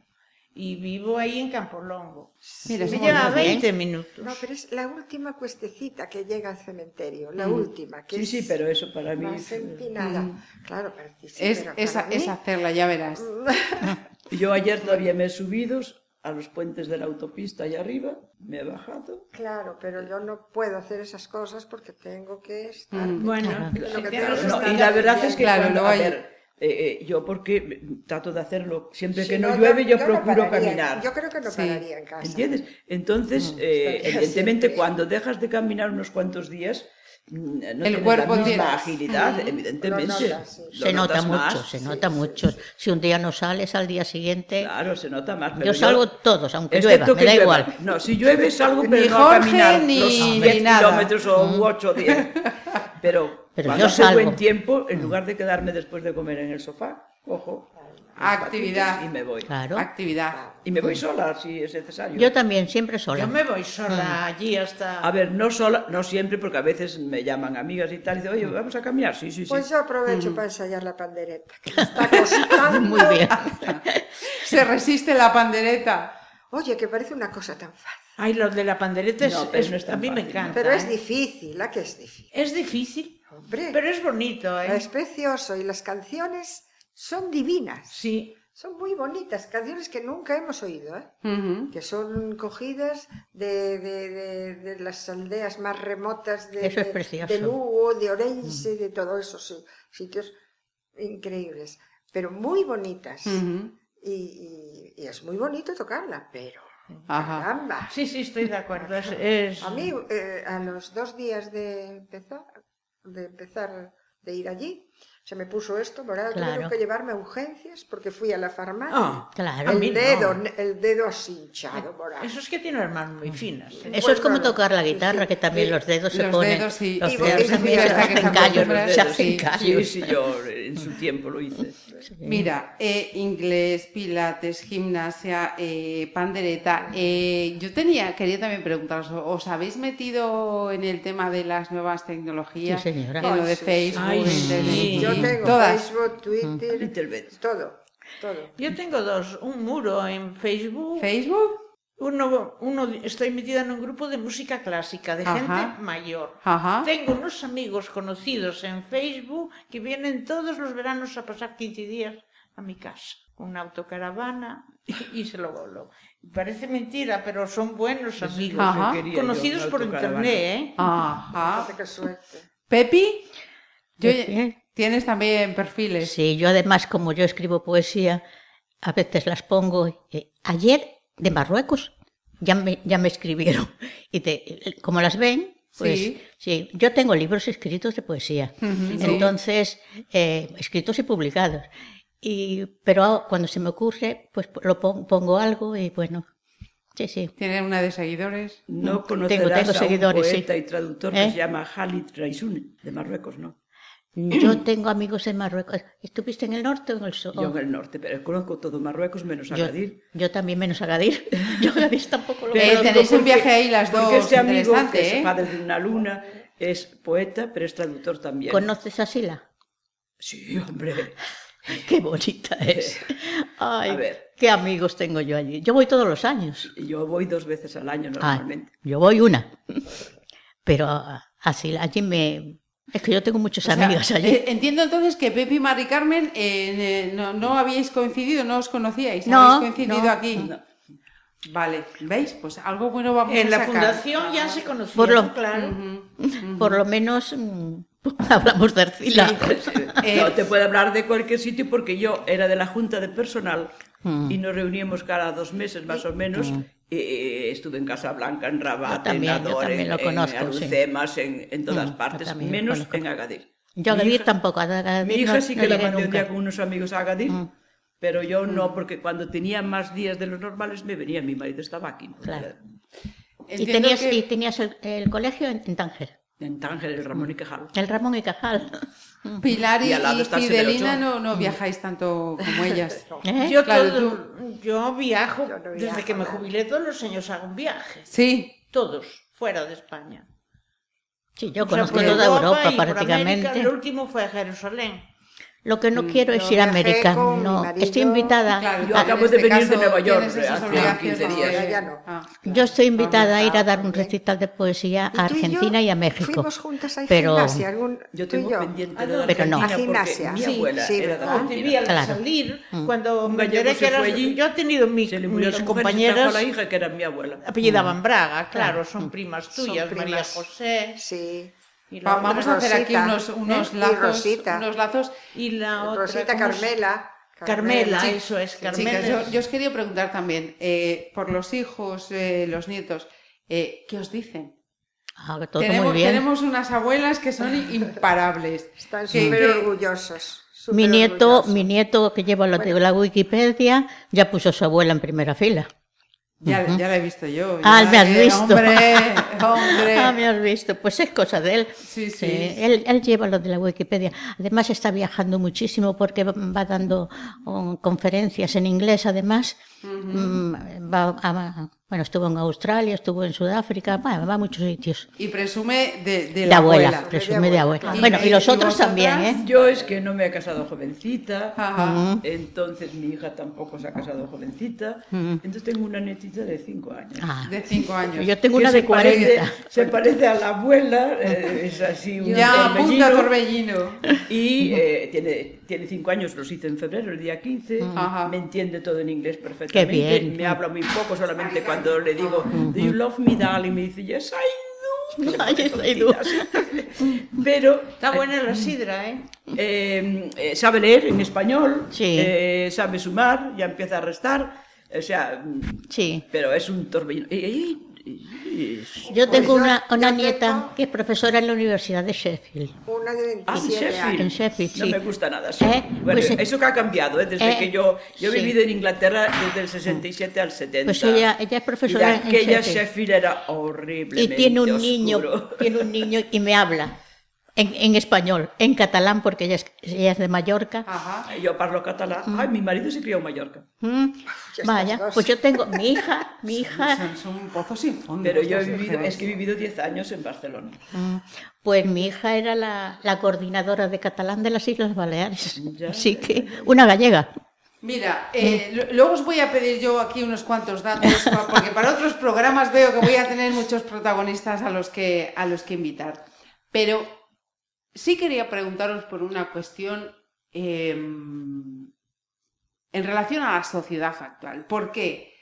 Y vivo ahí en Campolongo. Mira, Me lleva dos, ¿eh? 20 minutos. No, pero es la última cuestecita que llega al cementerio, la última. Que Sí, es sí, pero eso para mí... Más empinada. Claro, para ti sí, Es, pero es, para mí- es hacerla, ya verás. [LAUGHS] Yo ayer todavía me he subido a los puentes de la autopista allá arriba, me he bajado. Claro, pero yo no puedo hacer esas cosas porque tengo que estar. Bueno, Lo que tengo No, estar y la verdad es que Claro, cuando- a hay- ver, eh, eh, yo porque trato de hacerlo siempre Si que no, llueve yo, procuro pararía, caminar Yo creo que no Sí. pararía en casa. ¿entiendes? entonces eh, estaría evidentemente siempre- cuando dejas de caminar unos cuantos días mm, no El cuerpo la misma tiene- agilidad evidentemente sí. Se nota mucho, más. se nota mucho. Si un día no sales, al día siguiente. claro se nota más pero yo salgo todos, aunque llueva, me que da llueva. igual. no si llueve salgo pero Ni no a Jorge, caminar ni- los ni 10 nada. kilómetros o 8 o 10 pero, Pero cuando yo hace salgo. buen tiempo en lugar de quedarme después de comer en el sofá cojo Actividad. y me voy Claro. Actividad. y me voy sola si es necesario Yo también, siempre sola. yo me voy sola allí hasta... A ver, no sola, no siempre, porque a veces me llaman amigas y tal, y dicen, oye, vamos a caminar. Sí, sí, sí. Pues yo aprovecho para ensayar la pandereta, que me está costando. [LAUGHS] Muy bien. [LAUGHS] Se resiste la pandereta. Oye, que parece una cosa tan fácil. Ay, lo de la pandereta es, No, pero es- no es a mí me fácil, encanta. Pero es ¿eh? difícil, ¿a que es difícil? Es difícil, Hombre, pero es bonito, ¿eh? es precioso y las canciones son divinas. Sí. son muy bonitas, canciones que nunca hemos oído, ¿eh? Que son cogidas de, de- de- de las aldeas más remotas de, Eso es de- precioso. de Lugo, de Orense, de todo eso, sí, sitios increíbles, pero muy bonitas. Y, y- y es muy bonito tocarla, pero Ajá. caramba. Sí, sí, estoy de acuerdo. Es, es- A mí, eh, a los dos días de empezar, de empezar de ir allí, se me puso esto, ¿verdad? Claro. Tuvieron que llevarme a urgencias porque fui a la farmacia. Ah, Claro. el no. dedo, el dedo así hinchado, morado. Eso es que tiene las manos muy finas. ¿eh? Eso es como tocar la sí, guitarra, sí. que también Sí. los dedos se Los ponen. dedos, sí. Los Y- dedos y- se hacen callos. Se sí. hacen Sí, callos. sí, yo en su tiempo lo hice. Mira, eh, inglés, pilates, gimnasia, eh, pandereta. eh, yo tenía, quería también preguntaros, ¿os habéis metido en el tema de las nuevas tecnologías? Sí, señora. En lo de. Facebook, Ay, Internet, sí. Yo tengo todas. Facebook, Twitter, todo, todo. Yo tengo dos, un muro en Facebook. ¿Facebook? Uno, uno, estoy metida en un grupo de música clásica, de Ajá. gente mayor. Ajá. Tengo unos amigos conocidos en Facebook que vienen todos los veranos a pasar 15 días a mi casa. Una autocaravana y, se lo voló. Parece mentira, pero son buenos amigos. Ajá. Quería yo, Conocidos por internet, ¿eh? Ajá. Fíjate qué suerte. Pepi, yo- Pepi. tienes también perfiles. Sí, yo además, como yo escribo poesía, a veces las pongo. eh, ayer, de Marruecos, ya me, ya me escribieron. [LAUGHS] Y te- como las ven, pues Sí. sí. yo tengo libros escritos de poesía. Entonces, eh, escritos y publicados. Y, pero cuando se me ocurre, pues lo pon- pongo algo y bueno, sí, sí. Tienen una de seguidores. No Tengo- conocerás tengo a un seguidores, sí. poeta y traductor ¿Eh? que se llama Khalid Raisune, de Marruecos, ¿no? Yo [CLEARS THROAT] tengo amigos en Marruecos. ¿Estuviste en el norte o en el sur? Yo en el norte, pero conozco todo Marruecos menos Agadir. yo también menos Agadir. [LAUGHS] Yo Agadir tampoco lo Pero Eh, conozco. tenéis un viaje ahí las dos. Porque este amigo, que ¿eh? es padre de una luna, es poeta, pero es traductor también. ¿Conoces a Sila? Sí, hombre. [LAUGHS] Qué bonita [LAUGHS] es. Ay, A ver. qué amigos tengo yo allí. Yo voy todos los años. Yo voy dos veces al año Ah, normalmente. yo voy una. Pero a a Sila, allí me... Es que yo tengo muchas O sea, amigas allí. eh, entiendo entonces que Pepi y Mari Carmen eh, no, no habíis coincidido, no os conocíais, No, habéis coincidido no, aquí. no. Vale, ¿veis? Pues algo bueno vamos En a la sacar. fundación ya se conocían, Por lo- claro. Ujú. Por lo menos mm, [LAUGHS] hablamos de Arcila. Eh, [LAUGHS] No te puedo hablar de cualquier sitio porque yo era de la junta de personal Mm. y nos reuníamos cada dos meses más o menos. Eh, estuve en Casablanca, en Rabat, también, en Ador, en, en conozco, sí. En, en todas Mm, yo partes, también lo menos en Agadir. Yo Mi Agadir hija- tampoco. A Agadir Mi hija no- sí no que la llegué mandé un día con unos amigos a Agadir, Mm. pero yo no, porque cuando tenía más días de los normales me venía, mi marido estaba aquí. ¿no? Claro. Y tenías, que- y tenías el, el colegio en, en Tánger. En Tánger, el Ramón y Cajal. El Ramón y Cajal. [LAUGHS] Pilar y, Y Fidelina no, no viajáis tanto como ellas. [LAUGHS] ¿Eh? Yo, Claro, todo- yo viajo, Yo no desde que me jubilé todos los años hago un viaje. Sí, Todos, fuera de España. Sí, yo O sea, conozco toda Europa prácticamente. América, el último fue a Jerusalén. Lo que no quiero es Yo ir a América. No, estoy invitada. claro. Yo acabo este de venir de Nueva York, hace obligaciones 15 días. Ya no. Ah. Yo estoy invitada a ir a dar un recital de poesía ¿Y a tú y yo Argentina y a México. Fuimos juntas a Pero- gimnasia, algún, Yo tú y tengo yo. pendiente ¿A de? Pero no. Argentina A gimnasia. mi Sí, abuela sí, era de Argentina. al Claro. salir, Mm. cuando Un me gallego enteré se que eras... fue allí, Yo he tenido mi- Se le murió mis a compañeras la hija que era mi abuela. apellidaban Braga, claro, son primas tuyas, María. José Sí. Y la, vamos otra, a hacer aquí Rosita, unos, unos ¿eh? Y. Rosita. Unos lazos. y la otra, Rosita ¿cómo se- Carmela. Carmela, eso es, Carmela. Chicas, yo, yo os quería preguntar también, eh, por los hijos, eh, los nietos, eh, ¿qué os dicen? Ah, que todo tenemos, muy bien. tenemos unas abuelas que son [LAUGHS] imparables. Están súper que- orgullosos. Mi nieto, orgullosos. mi nieto que lleva lo de la Wikipedia ya puso a su abuela en primera fila. Ya, ya la he visto yo. Ah, ya, me has eh, visto. Hombre, [LAUGHS] hombre. Ah, me has visto. Pues es cosa de él. Sí, sí. Él, él lleva lo de la Wikipedia. Además está viajando muchísimo porque va- va dando um, conferencias en inglés. Además, Mm, va a, Bueno, estuvo en Australia, estuvo en Sudáfrica, bueno, va a muchos sitios. Y presume de, de De la abuela, abuela. presume de abuela. ¿Y- Bueno, y los y otros vosotras? también, ¿eh? Yo es que no me he casado jovencita, Ajá. entonces mi hija tampoco se ha casado jovencita, entonces tengo una nietita de 5 años. Ah, De cinco años. yo tengo una de 40. parece- se parece a la abuela, eh, es así [LAUGHS] un Ya, apunta torbellino. Torbellino. Y eh, tiene, tiene cinco años, los hice en febrero, el día 15. Ajá. Me entiende todo en inglés perfectamente. bien. Me habla muy poco, solamente cuando le digo, ¿Do you love me, darling? Me dice, Yes, I do. [LAUGHS] Yes, I do. Pero Está buena la sidra, ¿eh? eh, eh, sabe leer en español, Sí. eh, sabe sumar, ya empieza a restar. O sea, mm, Sí. pero es un torbellino. Y- y- Yo tengo Pues yo- una, una yo nieta tengo- que es profesora en la Universidad de Sheffield. Una de Ah, 27 Sheffield. En. Sheffield, No sí. me gusta nada eso. Eh, Bueno, pues, eh, eso que ha cambiado, ¿eh? desde eh, que yo, yo he sí. vivido en Inglaterra desde el 67 al 70. Pues ella, ella es profesora y en aquella Sheffield. Sheffield era horrible. Y tiene un niño, tiene un niño y me habla en, en español, en catalán, porque ella es, ella es de Mallorca. Ajá. Yo parlo catalán. Ay, mi marido se crió en Mallorca. Mm, Vaya, pues yo tengo mi hija, [LAUGHS] mi hija, Son, son un pozo sin fondo. Pero yo he vivido, es que he vivido 10 años en Barcelona. mm, pues mi hija era la, la coordinadora de catalán de las Islas Baleares. Ya, Así ya, que, una gallega. Mira, eh, luego os voy a pedir yo aquí unos cuantos datos, [LAUGHS] porque para otros programas veo que voy a tener muchos protagonistas a los que, a los que invitar. Pero sí quería preguntaros por una cuestión eh, en relación a la sociedad actual. ¿Por qué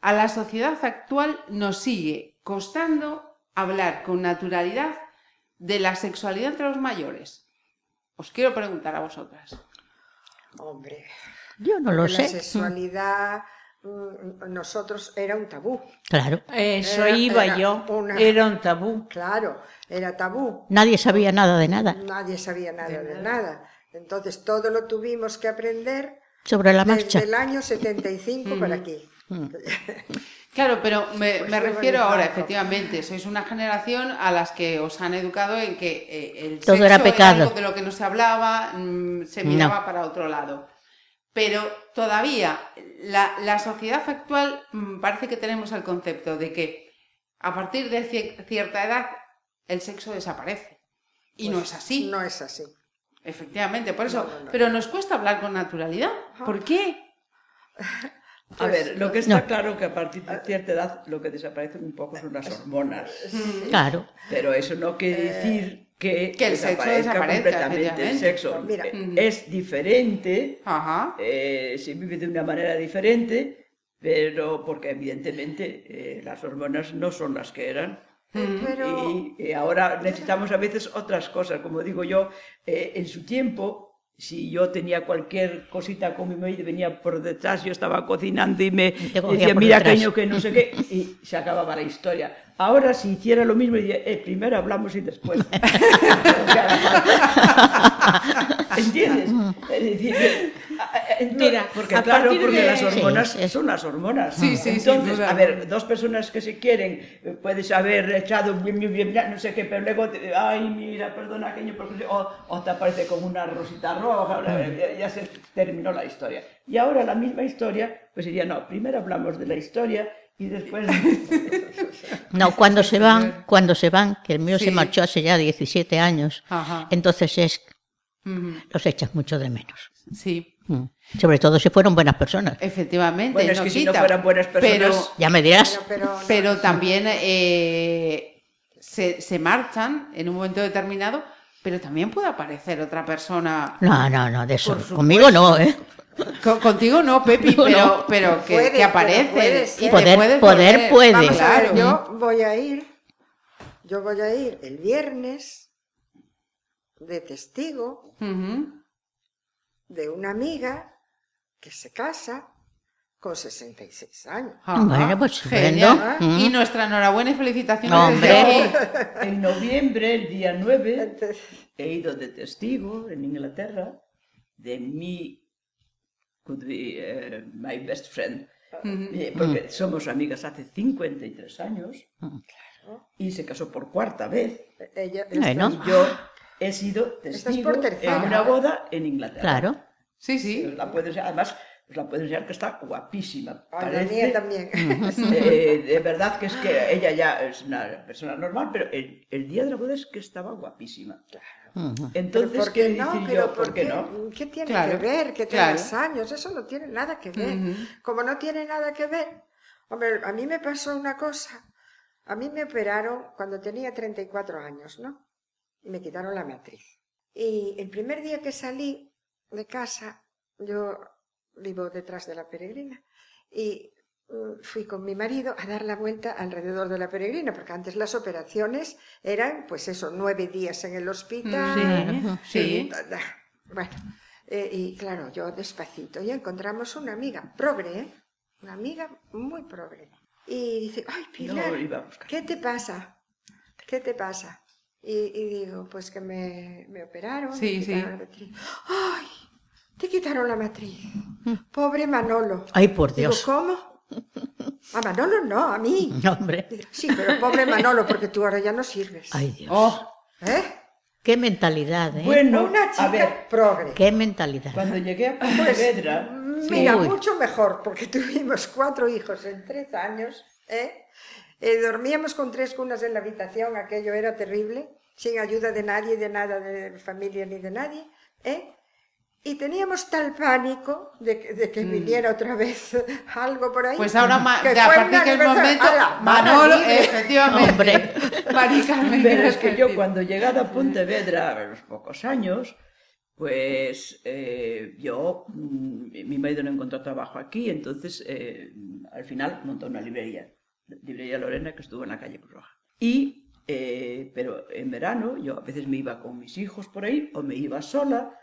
a la sociedad actual nos sigue costando hablar con naturalidad de la sexualidad entre los mayores? Os quiero preguntar a vosotras. Hombre, Yo no lo la sé. sexualidad, mm, nosotros era un tabú. Claro, Eso Era- iba era yo. una- Era un tabú. Claro, era tabú. nadie sabía nada de nada. Nadie sabía nada de nada. Entonces todo lo tuvimos que aprender Sobre la desde marcha. el año 75 para aquí. [LAUGHS] Claro, pero me, Pues refiero ahora, efectivamente, sois una generación a las que os han educado en que eh, el Todo sexo era pecado. algo de lo que no se hablaba, mm, se No. miraba para otro lado. Pero todavía la, la sociedad actual mm, parece que tenemos el concepto de que a partir de cier- cierta edad el sexo desaparece. Y no es así. No es así. Efectivamente, por eso. No, no, no. Pero nos cuesta hablar con naturalidad. ¿Por qué? A ver, lo que está No. claro que a partir de cierta edad lo que desaparecen un poco son las hormonas. Claro. Pero eso no quiere decir que, Que el sexo desaparezca completamente el sexo. Mira. Es diferente, Ajá. eh, se vive de una manera diferente, pero porque evidentemente eh, las hormonas no son las que eran. Pero Y, eh, ahora necesitamos a veces otras cosas. Como digo yo, eh, en su tiempo, si yo tenía cualquier cosita con mi marido, venía por detrás, yo estaba cocinando y me decía, mira, detrás". caño, que no sé qué, y se acababa la historia. Ahora, si hiciera lo mismo, diría, eh, primero hablamos y después. [LAUGHS] [LAUGHS] ¿Entiendes? Es decir, Mira, porque a claro, porque de- las hormonas Sí, son las hormonas. Sí, sí, Entonces, a ver, dos personas que se quieren, eh, puedes haber echado bien, bien, bien, bien, no sé qué, pero luego, te- ay, mira, perdona, aquello, porque o, o te aparece con una rosita roja, ya, ya se terminó la historia. Y ahora la misma historia, pues diría, no, primero hablamos de la historia y después... [LAUGHS] No, cuando se van, cuando se van, que el mío Sí. se marchó hace ya 17 años, Ajá. entonces es, Ujú. los echas mucho de menos. Sí. Mm. Sobre todo si fueron buenas personas. Efectivamente. Bueno, es no que si no fueran buenas personas- Pero, Ya me dirás. pero, pero, no. pero también eh, se, se marchan en un momento determinado, pero también puede aparecer otra persona. No, no, no, de eso. Conmigo no, ¿eh? Co- contigo no, Pepi, No, pero, no. pero que, Puede, que aparece. pero puede y Poder- puedes poder volver- puede. Vamos a ver, Claro. yo voy a ir, yo voy a ir el viernes de testigo. De una amiga que se casa con 66 años. Ajá. Bueno, pues Genial. estupendo. Mm. Y nuestra enhorabuena y felicitaciones Hombre. [LAUGHS] en noviembre, el día 9, Entonces, he ido de testigo en Inglaterra de mi could be, eh, my best friend Eh, porque somos amigas hace 53 años y se casó por cuarta vez ella, Bueno. y yo he sido es testigo tercera. una boda en Inglaterra Claro. Sí, sí. la puedes además os la puedo enseñar que está guapísima. Ay, la mía también. [LAUGHS] eh, de verdad que es que ella ya es una persona normal, pero el, el día de la boda es que estaba guapísima. Ujú. Entonces, ¿Pero por ¿qué qué no? decir Pero yo? ¿por ¿Por qué no? ¿Qué tiene Claro, que ver que claro. tengas años? Eso no tiene nada que ver. Como no tiene nada que ver, hombre, a mí me pasó una cosa. A mí me operaron cuando tenía 34 años, ¿no? Y me quitaron la matriz. Y el primer día que salí de casa, yo vivo detrás de la peregrina, y mm, fui con mi marido a dar la vuelta alrededor de la peregrina, porque antes las operaciones eran, pues eso, nueve días en el hospital, Sí. bueno, eh, y claro, yo despacito, y encontramos una amiga progre, ¿eh? una amiga muy progre. Y dice, ay, Pilar, No. ¿qué te pasa? ¿Qué te pasa? Y, y digo, pues que me, me operaron. Sí, me sí. quitaron la matriz. ¡Ay! Te quitaron la matriz. Pobre Manolo. Ay, por Digo, Dios. ¿cómo? A Manolo no, a mí. [LAUGHS] No, hombre. Sí, pero pobre Manolo, porque tú ahora ya no sirves. Ay, Dios. Oh, ¿Eh? Qué mentalidad, ¿eh? Bueno, Una chica a ver, progre. Qué mentalidad. cuando llegué a Pues, Pontevedra, Mira, Uy. mucho mejor, porque [LAUGHS] tuvimos cuatro hijos en tres años, ¿eh? Eh, dormíamos con tres cunas en la habitación, aquello era terrible, sin ayuda de nadie, de nada, de familia ni de nadie, ¿eh? Y teníamos tal pánico de que, de que viniera otra vez [LAUGHS] algo por ahí. pues ahora, ma- que ya, a fue partir un del aniversario. momento, ¡Hala, Manolo, efectivamente. Hombre. [LAUGHS] Pero es que yo cuando llegado a Pontevedra a los pocos años, pues eh, yo, mm, mi marido no encontró trabajo aquí, entonces eh, al final montó una librería, librería Lorena, que estuvo en la calle Cruz Roja. Y, eh, pero en verano yo a veces me iba con mis hijos por ahí, o me iba sola,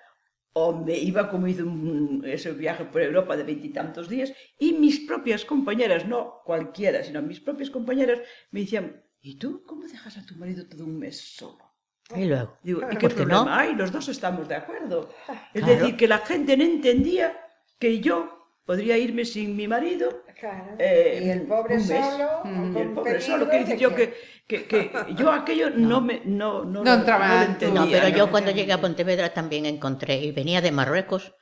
o me iba como hice un, ese viaje por Europa de veintitantos días, y mis propias compañeras, no cualquiera, sino mis propias compañeras, me decían, ¿y tú cómo dejas a tu marido todo un mes solo? Y luego. Digo, ¿y qué ¿Por qué no? problema hay? Los dos estamos de acuerdo. Es Claro. decir, que la gente no entendía que yo podría irme sin mi marido. Claro. eh, y el pobre un mes. solo, Y con el pobre solo, que decir yo que, que, que yo aquello [LAUGHS] no me no, no, No entraba no entendía. No, pero ¿no? yo cuando llegué a Pontevedra también encontré, y venía de Marruecos,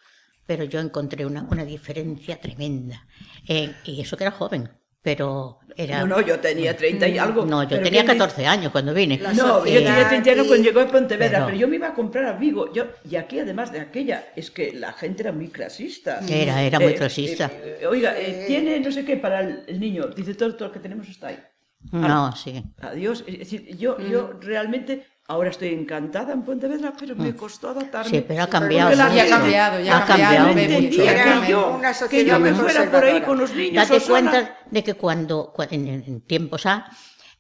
pero yo encontré una, una diferencia tremenda. Eh, y eso que era joven, pero era... No, no, yo tenía 30 y algo. No, yo tenía ¿quién dice- 14 años cuando vine. La No, yo tenía 30 años cuando llegó a Pontevedra, Pero- pero... yo me iba a comprar a Vigo. Yo, y aquí, además de aquella, es que la gente era muy clasista. Era, era muy Eh, clasista. eh, eh, oiga, eh, tiene no sé qué para el, niño. Dice, todo, todo lo que tenemos está ahí. No, sí. Adiós. Es decir, yo, yo realmente ahora estoy encantada en Pontevedra, pero me costó adaptarme. Sí, pero ha cambiado. La Ya ha cambiado, ya Ha cambiado. no entendía que yo, una que yo me fuera por ahí con los niños. Date o sola. cuenta de que cuando, cua- en, en tiempos A,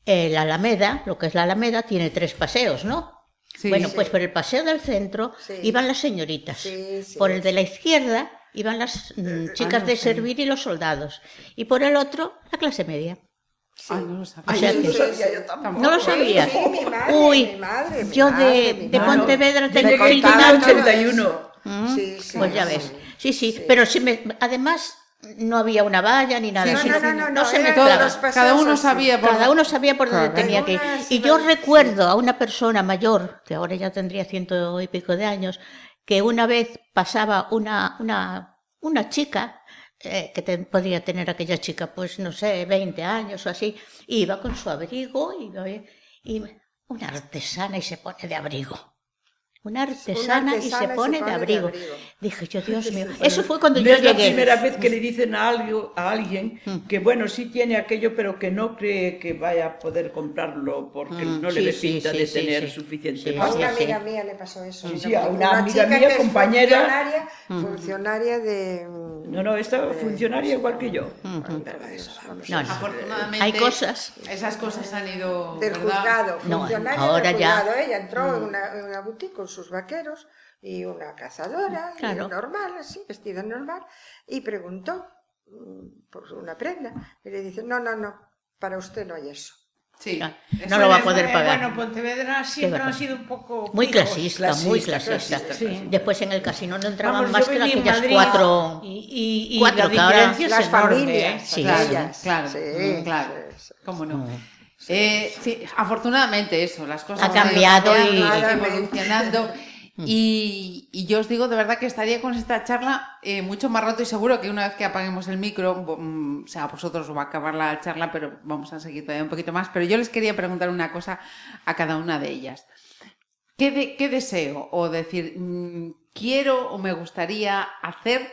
eh, la Alameda, lo que es la Alameda, tiene tres paseos, ¿no? Sí. bueno, Sí. pues por el paseo del centro Sí. iban las señoritas. Sí, sí, por el de sí. la izquierda iban las mm, chicas no de servir y los soldados. Y por el otro, la clase media. Ah, no lo sabía. Ay, no sabía yo tampoco. ¿No lo? Sí, mi madre, Uy, mi madre, mi yo madre, de, mi de. Pontevedra tengo el 81. Sí, sí, Pues ya sí. ves. Sí, sí, pero sí me, además no había una valla ni nada. No, no, no, no, se mezclaba. Cada uno sabía por Cada uno sabía por dónde tenía que ir. Y yo recuerdo a una persona mayor, que ahora ya tendría ciento y pico de años, que una vez pasaba una, una, una chica, eh, que te- podría tener aquella chica, pues no sé, 20 años o así, iba con su abrigo y, y una artesana y se pone de abrigo. Una artesana, y se pone, de, abrigo. Dije yo, Dios mío, eso fue cuando No yo es la llegué. primera vez que le dicen a, algo, a alguien Mm. que, bueno, sí tiene aquello, pero que no cree que vaya a poder comprarlo porque Mm, no sí, le ve sí, pinta sí, de sí, tener sí. suficiente Sí, A una amiga sí. mía le pasó eso. Sí, sí, a una amiga chica mía, que compañera. Funcionaria, funcionaria de... No, no, esta funcionaria igual que yo. Eso, vamos, No, no. Afortunadamente, Hay cosas. Esas cosas han ido. Del juzgado, No, funcionaria ahora del ya- juzgado. Ella entró en, una, en una boutique sus vaqueros y una cazadora, y Claro. normal, así, vestida normal, y preguntó mm, por una prenda. Y le dice, no, no, no, para usted no hay eso. Sí. No lo va a poder Eh, pagar. Bueno, Pontevedra siempre va a han sido un poco... Muy clasista, muy Clasista, clasista. clasista, sí. Después en el casino no entraban Vamos, más que aquellas Madrid cuatro. y, y, y cuatro, la Las enorme, familias, ¿eh? Sí, las sí, claro, sí, mm, claro. sí, Eh, sí, afortunadamente eso, las cosas Ha han ido cambiado y- evolucionando. [LAUGHS] Y, y yo os digo de verdad que estaría con esta charla eh, mucho más rato y seguro que una vez que apaguemos el micro, mm, o sea, a vosotros os va a acabar la charla, pero vamos a seguir todavía un poquito más. Pero yo les quería preguntar una cosa a cada una de ellas. ¿Qué, de- qué deseo o decir, mm, quiero o me gustaría hacer,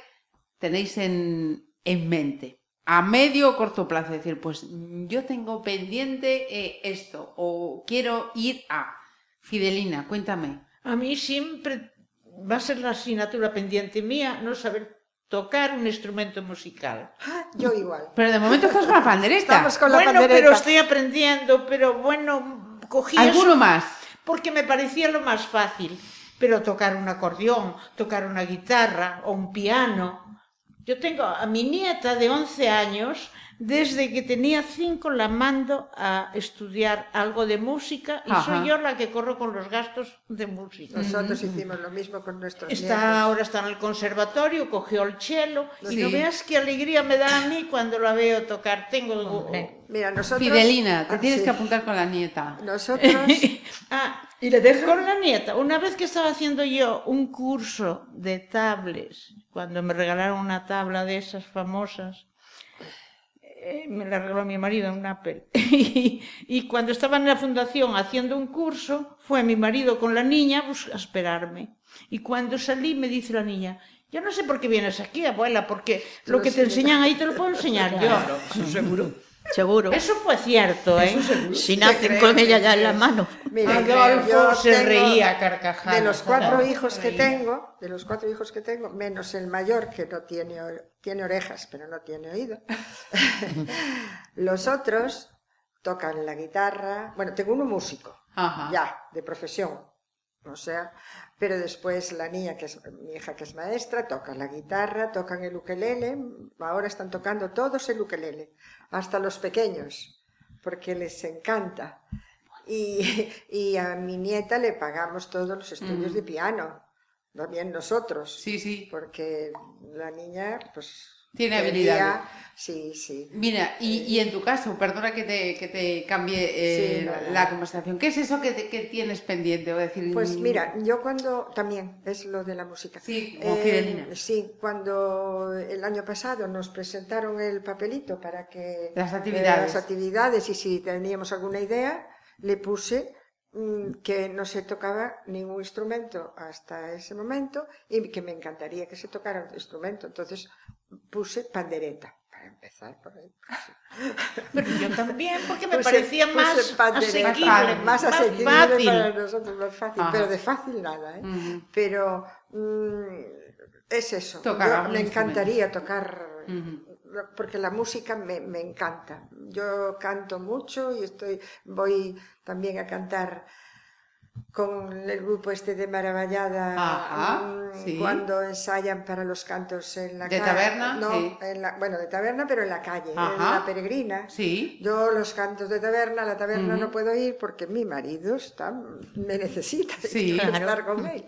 tenéis en, en mente? A medio o corto plazo, decir, pues yo tengo pendiente eh, esto o quiero ir a. Fidelina, cuéntame. A mí siempre va a ser la asignatura pendiente mía no saber tocar un instrumento musical. Yo igual. Pero de momento estás con la pandereta. Estamos con la bueno, pandereta. pero estoy aprendiendo, pero bueno, cogí ¿Alguno eso más? porque me parecía lo más fácil. Pero tocar un acordeón, tocar una guitarra o un piano. Yo tengo a mi nieta de 11 años, desde que tenía 5 la mando a estudiar algo de música y Ajá. soy yo la que corro con los gastos de música. Nosotros hicimos lo mismo con nuestros Está, nietos. ahora está en el conservatorio, cogió el cello y no veas qué alegría me da a mí cuando la veo tocar. Tengo. Hombre. Mira, nosotros... Fidelina, te Ah, tienes sí. que apuntar con la nieta. Nosotros... [LAUGHS] Ah, ¿Y le dejan? con la nieta, una vez que estaba haciendo yo un curso de tables, cuando me regalaron una tabla de esas famosas, eh, me la regaló mi marido en un Apple. [LAUGHS] y, y cuando estaba en la fundación haciendo un curso, fue mi marido con la niña a esperarme. Y cuando salí me dice la niña, yo no sé por qué vienes aquí, abuela, porque lo que te enseñan ahí te lo puedo enseñar yo. Claro, seguro. Seguro. Eso fue cierto, ¿eh? Si nacen con ella ya en la mano. Mira, Adolfo yo se reía a carcajadas. De los cuatro Adolfo hijos que tengo, de los cuatro hijos que tengo, menos el mayor que no tiene, tiene orejas, pero no tiene oído. [LAUGHS] los otros tocan la guitarra. Bueno, tengo uno músico, Ajá. ya, de profesión. O sea, pero después la niña, que es mi hija que es maestra, toca la guitarra, tocan el ukelele. Ahora están tocando todos el ukelele, hasta los pequeños, porque les encanta. Y, [LAUGHS] y a mi nieta le pagamos todos los estudios de piano, también nosotros, Sí, sí. porque la niña, pues. Tiene habilidades. Sí, sí. Mira, y, y en tu caso, perdona que te, que te cambie eh, Sí, la conversación. ¿Qué es eso que, te- que tienes pendiente? O decir, Pues mm, mira, yo cuando también es lo de la música. Sí, Eh, sí, cuando el año pasado nos presentaron el papelito para que Las eh, actividades. las actividades y si teníamos alguna idea, le puse mm, que no se tocaba ningún instrumento hasta ese momento y que me encantaría que se tocara un instrumento. Entonces puse pandereta para empezar por ahí. [LAUGHS] Pero yo también, porque me Puse- parecía puse más asequible, más asequible fácil. para nosotros, más fácil, Ajá. pero de fácil nada, ¿eh? Pero mm, es eso. Tocar Yo- algún me encantaría tocar, porque la música me, me encanta. Yo canto mucho y estoy, voy también a cantar con el grupo este de Maravallada Ajá, mm, sí. cuando ensayan para los cantos en la ¿De calle. taberna? No, Sí. en la, bueno, de taberna, pero en la calle, en la peregrina. Sí. Yo los cantos de taberna, la taberna no puedo ir porque mi marido está, me necesita Sí. Claro. estar con él.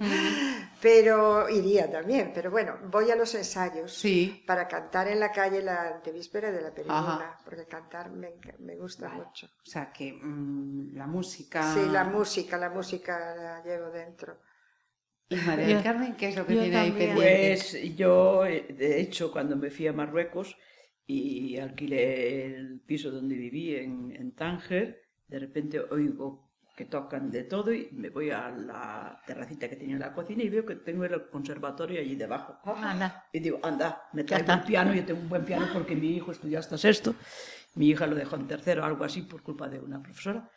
Pero iría también, pero bueno, voy a los ensayos Sí. para cantar en la calle la antevíspera de la peregrina, Ajá. porque cantar me, me gusta mucho. O sea, que mm, la música... Sí, la música, la música la llevo dentro. ¿Y [LAUGHS] María del Carmen qué es lo que yo tiene ahí pendiente? Pues yo, eh, de hecho, cuando me fui a Marruecos y alquilé el piso donde viví en, en Tánger, de repente oigo que tocan de todo y me voy a la terracita que tenía en la cocina y veo que tengo el conservatorio allí debajo. Anda. Y digo, anda, me traigo un piano, yo tengo un buen piano porque mi hijo estudió hasta sexto, mi hija lo dejó en tercero, algo así, por culpa de una profesora.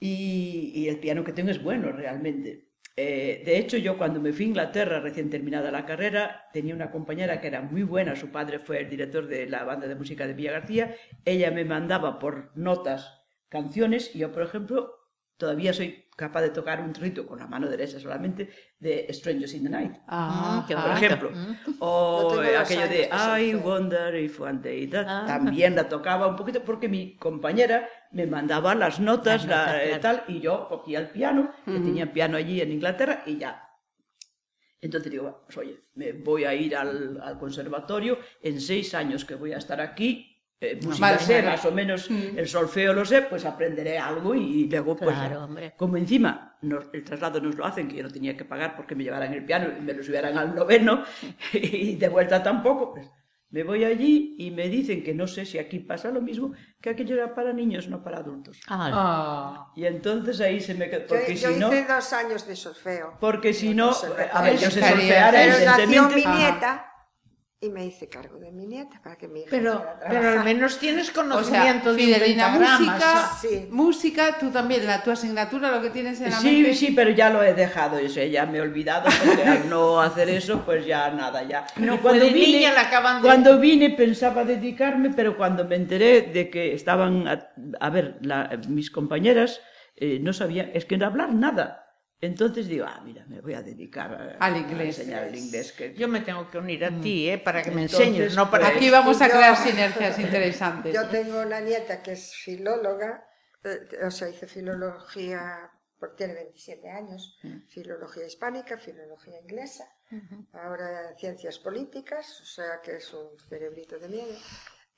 Y, el piano que tengo es bueno realmente. Eh, de hecho, yo cuando me fui a Inglaterra, recién terminada la carrera, tenía una compañera que era muy buena, su padre fue el director de la banda de música de Villa García, ella me mandaba por notas canciones y yo, por ejemplo, todavía soy capaz de tocar un trito con la mano derecha solamente de Strangers in the Night Ah, ah. por ejemplo. Mm. O dos aquello de I wonder if one day that Ah. también la tocaba un poquito porque mi compañera me mandaba las notas, Las la- notas, eh, claro. tal, y yo cogía el piano, que tenía piano allí en Inglaterra, y ya. Entonces digo, pues oye, me voy a ir al, al conservatorio, en seis años que voy a estar aquí, eh, música Vale, sé, vale. más o menos el solfeo lo sé, pues aprenderé algo y, y luego pues Claro, ya. hombre. como encima nos- el traslado nos lo hacen, que yo no tenía que pagar porque me llevaran el piano y me lo subieran al noveno [LAUGHS] y de vuelta tampoco, pues me voy allí y me dicen que no sé si aquí pasa lo mismo, que aquello era para niños, no para adultos. Ah, Ah. Y entonces ahí se me quedó, Yo, porque yo si no, hice dos años de solfeo. porque si no, a ver, yo sé solfear, Pero nació mi Ajá. nieta y me hice cargo de mi nieta para que mi hija Pero, pero al menos tienes O sea, conocimiento de música, Sí. música, tú también, la tu asignatura, lo que tienes en la Sí, mente. sí, pero ya lo he dejado, eso, ya me he olvidado, porque al no hacer eso, pues ya nada, ya. No Y puede, niña, la acaban de- Cuando vine pensaba dedicarme, pero cuando me enteré de que estaban, a, a ver, la- mis compañeras eh, no sabían, es que no hablar nada. Entonces digo, ah, mira, me voy a dedicar a, Al a inglés. enseñar el inglés. Que... Yo me tengo que unir a ti, ¿eh? Para que me Entonces, enseñes, no para pues, Aquí vamos a yo- crear sinergias interesantes. Yo tengo una nieta que es filóloga, eh, o sea, hizo filología, porque tiene 27 años, filología hispánica, filología inglesa, ahora ciencias políticas, o sea que es un cerebrito de miedo.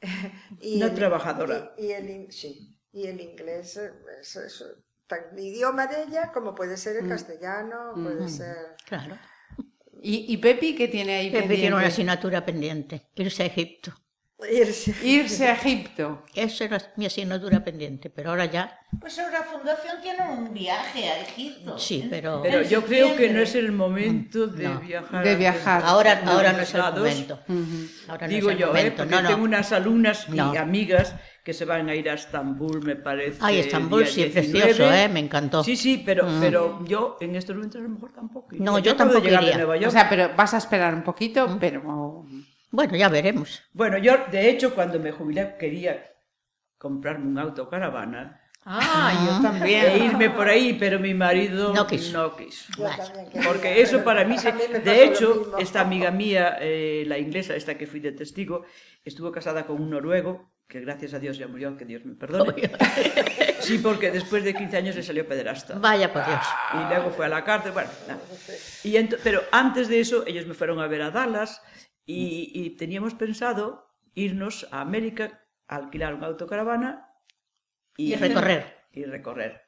[LAUGHS] y Una el- trabajadora. Y, y el, sí, y el inglés eh, es, es tan idioma de ella como puede ser el castellano, puede ser... claro. ¿Y, y Pepi qué tiene ahí Pepe tiene una asignatura pendiente, irse a Egipto. Irse. [LAUGHS] Irse a Egipto. Esa era mi asignatura pendiente, pero ahora ya, Pues ahora Fundación tiene un viaje a Egipto. sí, pero Pero En yo creo que no es el momento de No. viajar. De viajar. ahora, No, ahora no es el momento. Ahora no Digo es el yo, ¿eh? porque no, no. tengo unas alumnas y amigas que se van a ir a Estambul, me parece. Ay, Estambul, sí, 19. precioso, ¿eh? Me encantó. Sí, sí, pero, pero yo en estos momentos a lo mejor tampoco. No, yo de tampoco llegar de iría. Nueva York. O sea, pero vas a esperar un poquito, pero... Bueno, ya veremos. Bueno, yo de hecho cuando me jubilé quería comprarme un autocaravana Ah, yo e también. irme por ahí, pero mi marido No quiso. no quiso. Yo Porque eso para mí, se- de hecho, esta amiga mía, eh, la inglesa, esta que fui de testigo, estuvo casada con un noruego, que gracias a Dios ya murió, que Dios me perdone. [LAUGHS] Sí, porque después de 15 años le salió pederasta. Vaya por Dios. Y luego fue a la cárcel, bueno, nada. Y ento- pero antes de eso, ellos me fueron a ver a Dallas y, y teníamos pensado irnos a América, a alquilar una autocaravana y, Y recorrer. Y recorrer.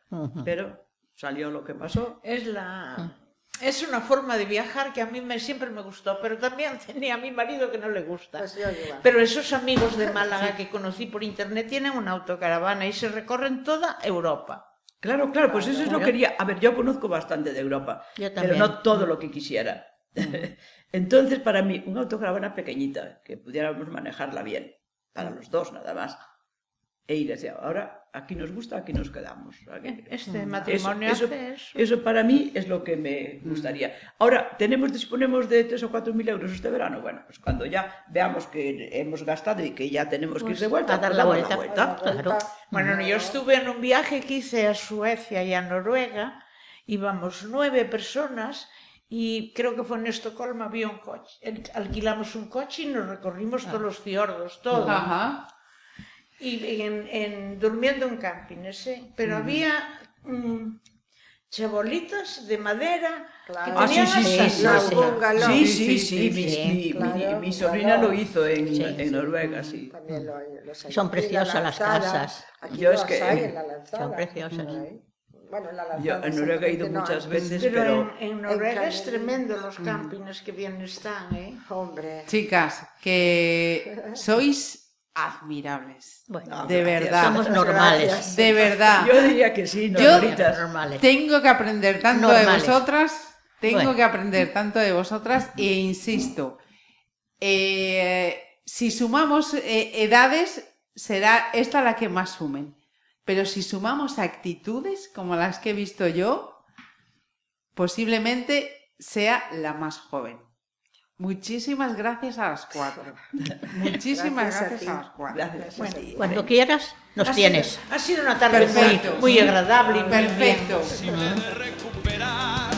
Pero salió lo que pasó. Es la... Es una forma de viajar que a mí me, siempre me gustó, pero también [LAUGHS] tenía a mi marido que no le gusta. Pues. Pero esos amigos de Málaga que conocí por internet tienen una autocaravana y se recorren toda Europa. Claro, claro, pues eso es lo que quería. A ver, yo conozco bastante de Europa, Yo pero no todo lo que quisiera. [LAUGHS] Entonces, para mí, una autocaravana pequeñita, que pudiéramos manejarla bien, para los dos nada más, e ir hacia ahora, aquí nos gusta, aquí nos quedamos. Aquí- Este matrimonio eso, hace eso. eso para mí es lo que me gustaría. Ahora, ¿tenemos, disponemos de 3 o 4 mil euros este verano? Bueno, pues cuando ya veamos que hemos gastado y que ya tenemos que ir de vuelta, a dar pues la damos vuelta. Claro. Bueno, yo estuve en un viaje que hice a Suecia y a Noruega, íbamos nueve personas y creo que fue en Estocolmo, había un coche, alquilamos un coche y nos recorrimos todos los fiordos, todo. Ajá. Y en, en- durmiendo en campings, ¿eh? pero había mm, chabolitas de madera que Claro. Ah, sí, tenían sí, hasta sí, Los sí. bungalows. Sí, Sí, sí, sí, sí, mi, sí. mi- mi- Claro, mi sobrina claro. lo hizo en, Sí. en Noruega, sí. También lo los hay Son aquí, la preciosas las casas. Aquí Yo es que- hay en la lanzada. Son preciosas. Bueno, en la lanzada. Yo en Noruega he ido no muchas hay. veces, Pero, pero en, en Noruega es tremendo los campings que bien están, ¿eh? Hombre. Chicas, que [LAUGHS] sois admirables. Bueno, de verdad. somos normales. gracias. De verdad. yo diría que sí, Yo- Normalitas. Normales. Tengo que aprender tanto de vosotras, tengo Bueno. que aprender tanto de vosotras e insisto, eh, si sumamos eh, edades, será esta la que más sumen. Pero si sumamos actitudes, como las que he visto yo, posiblemente sea la más joven. Muchísimas gracias a las cuatro. [LAUGHS] Muchísimas Gracias a gracias, ti. a, las cuatro. Gracias. Bueno, Cuando quieras, nos ha tienes. Sido, ha sido una tarde muy, Perfecto. muy agradable y muy. Perfecto. de recuperar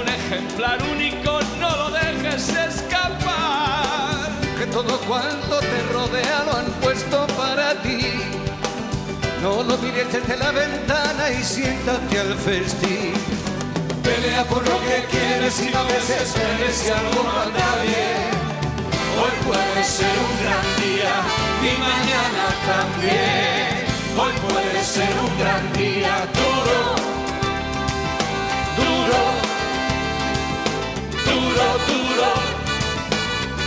un ejemplar único, no lo dejes escapar. Que todo cuanto te rodea lo han puesto para ti. No lo mires desde la ventana y siéntate al festín. Pelea por lo que quieres y no desesperes si algo no anda bien. Hoy puede ser un gran día y mañana también. Hoy puede ser un gran día duro, duro, duro, duro,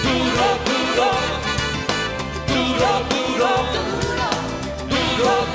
duro, duro, duro, duro. duro.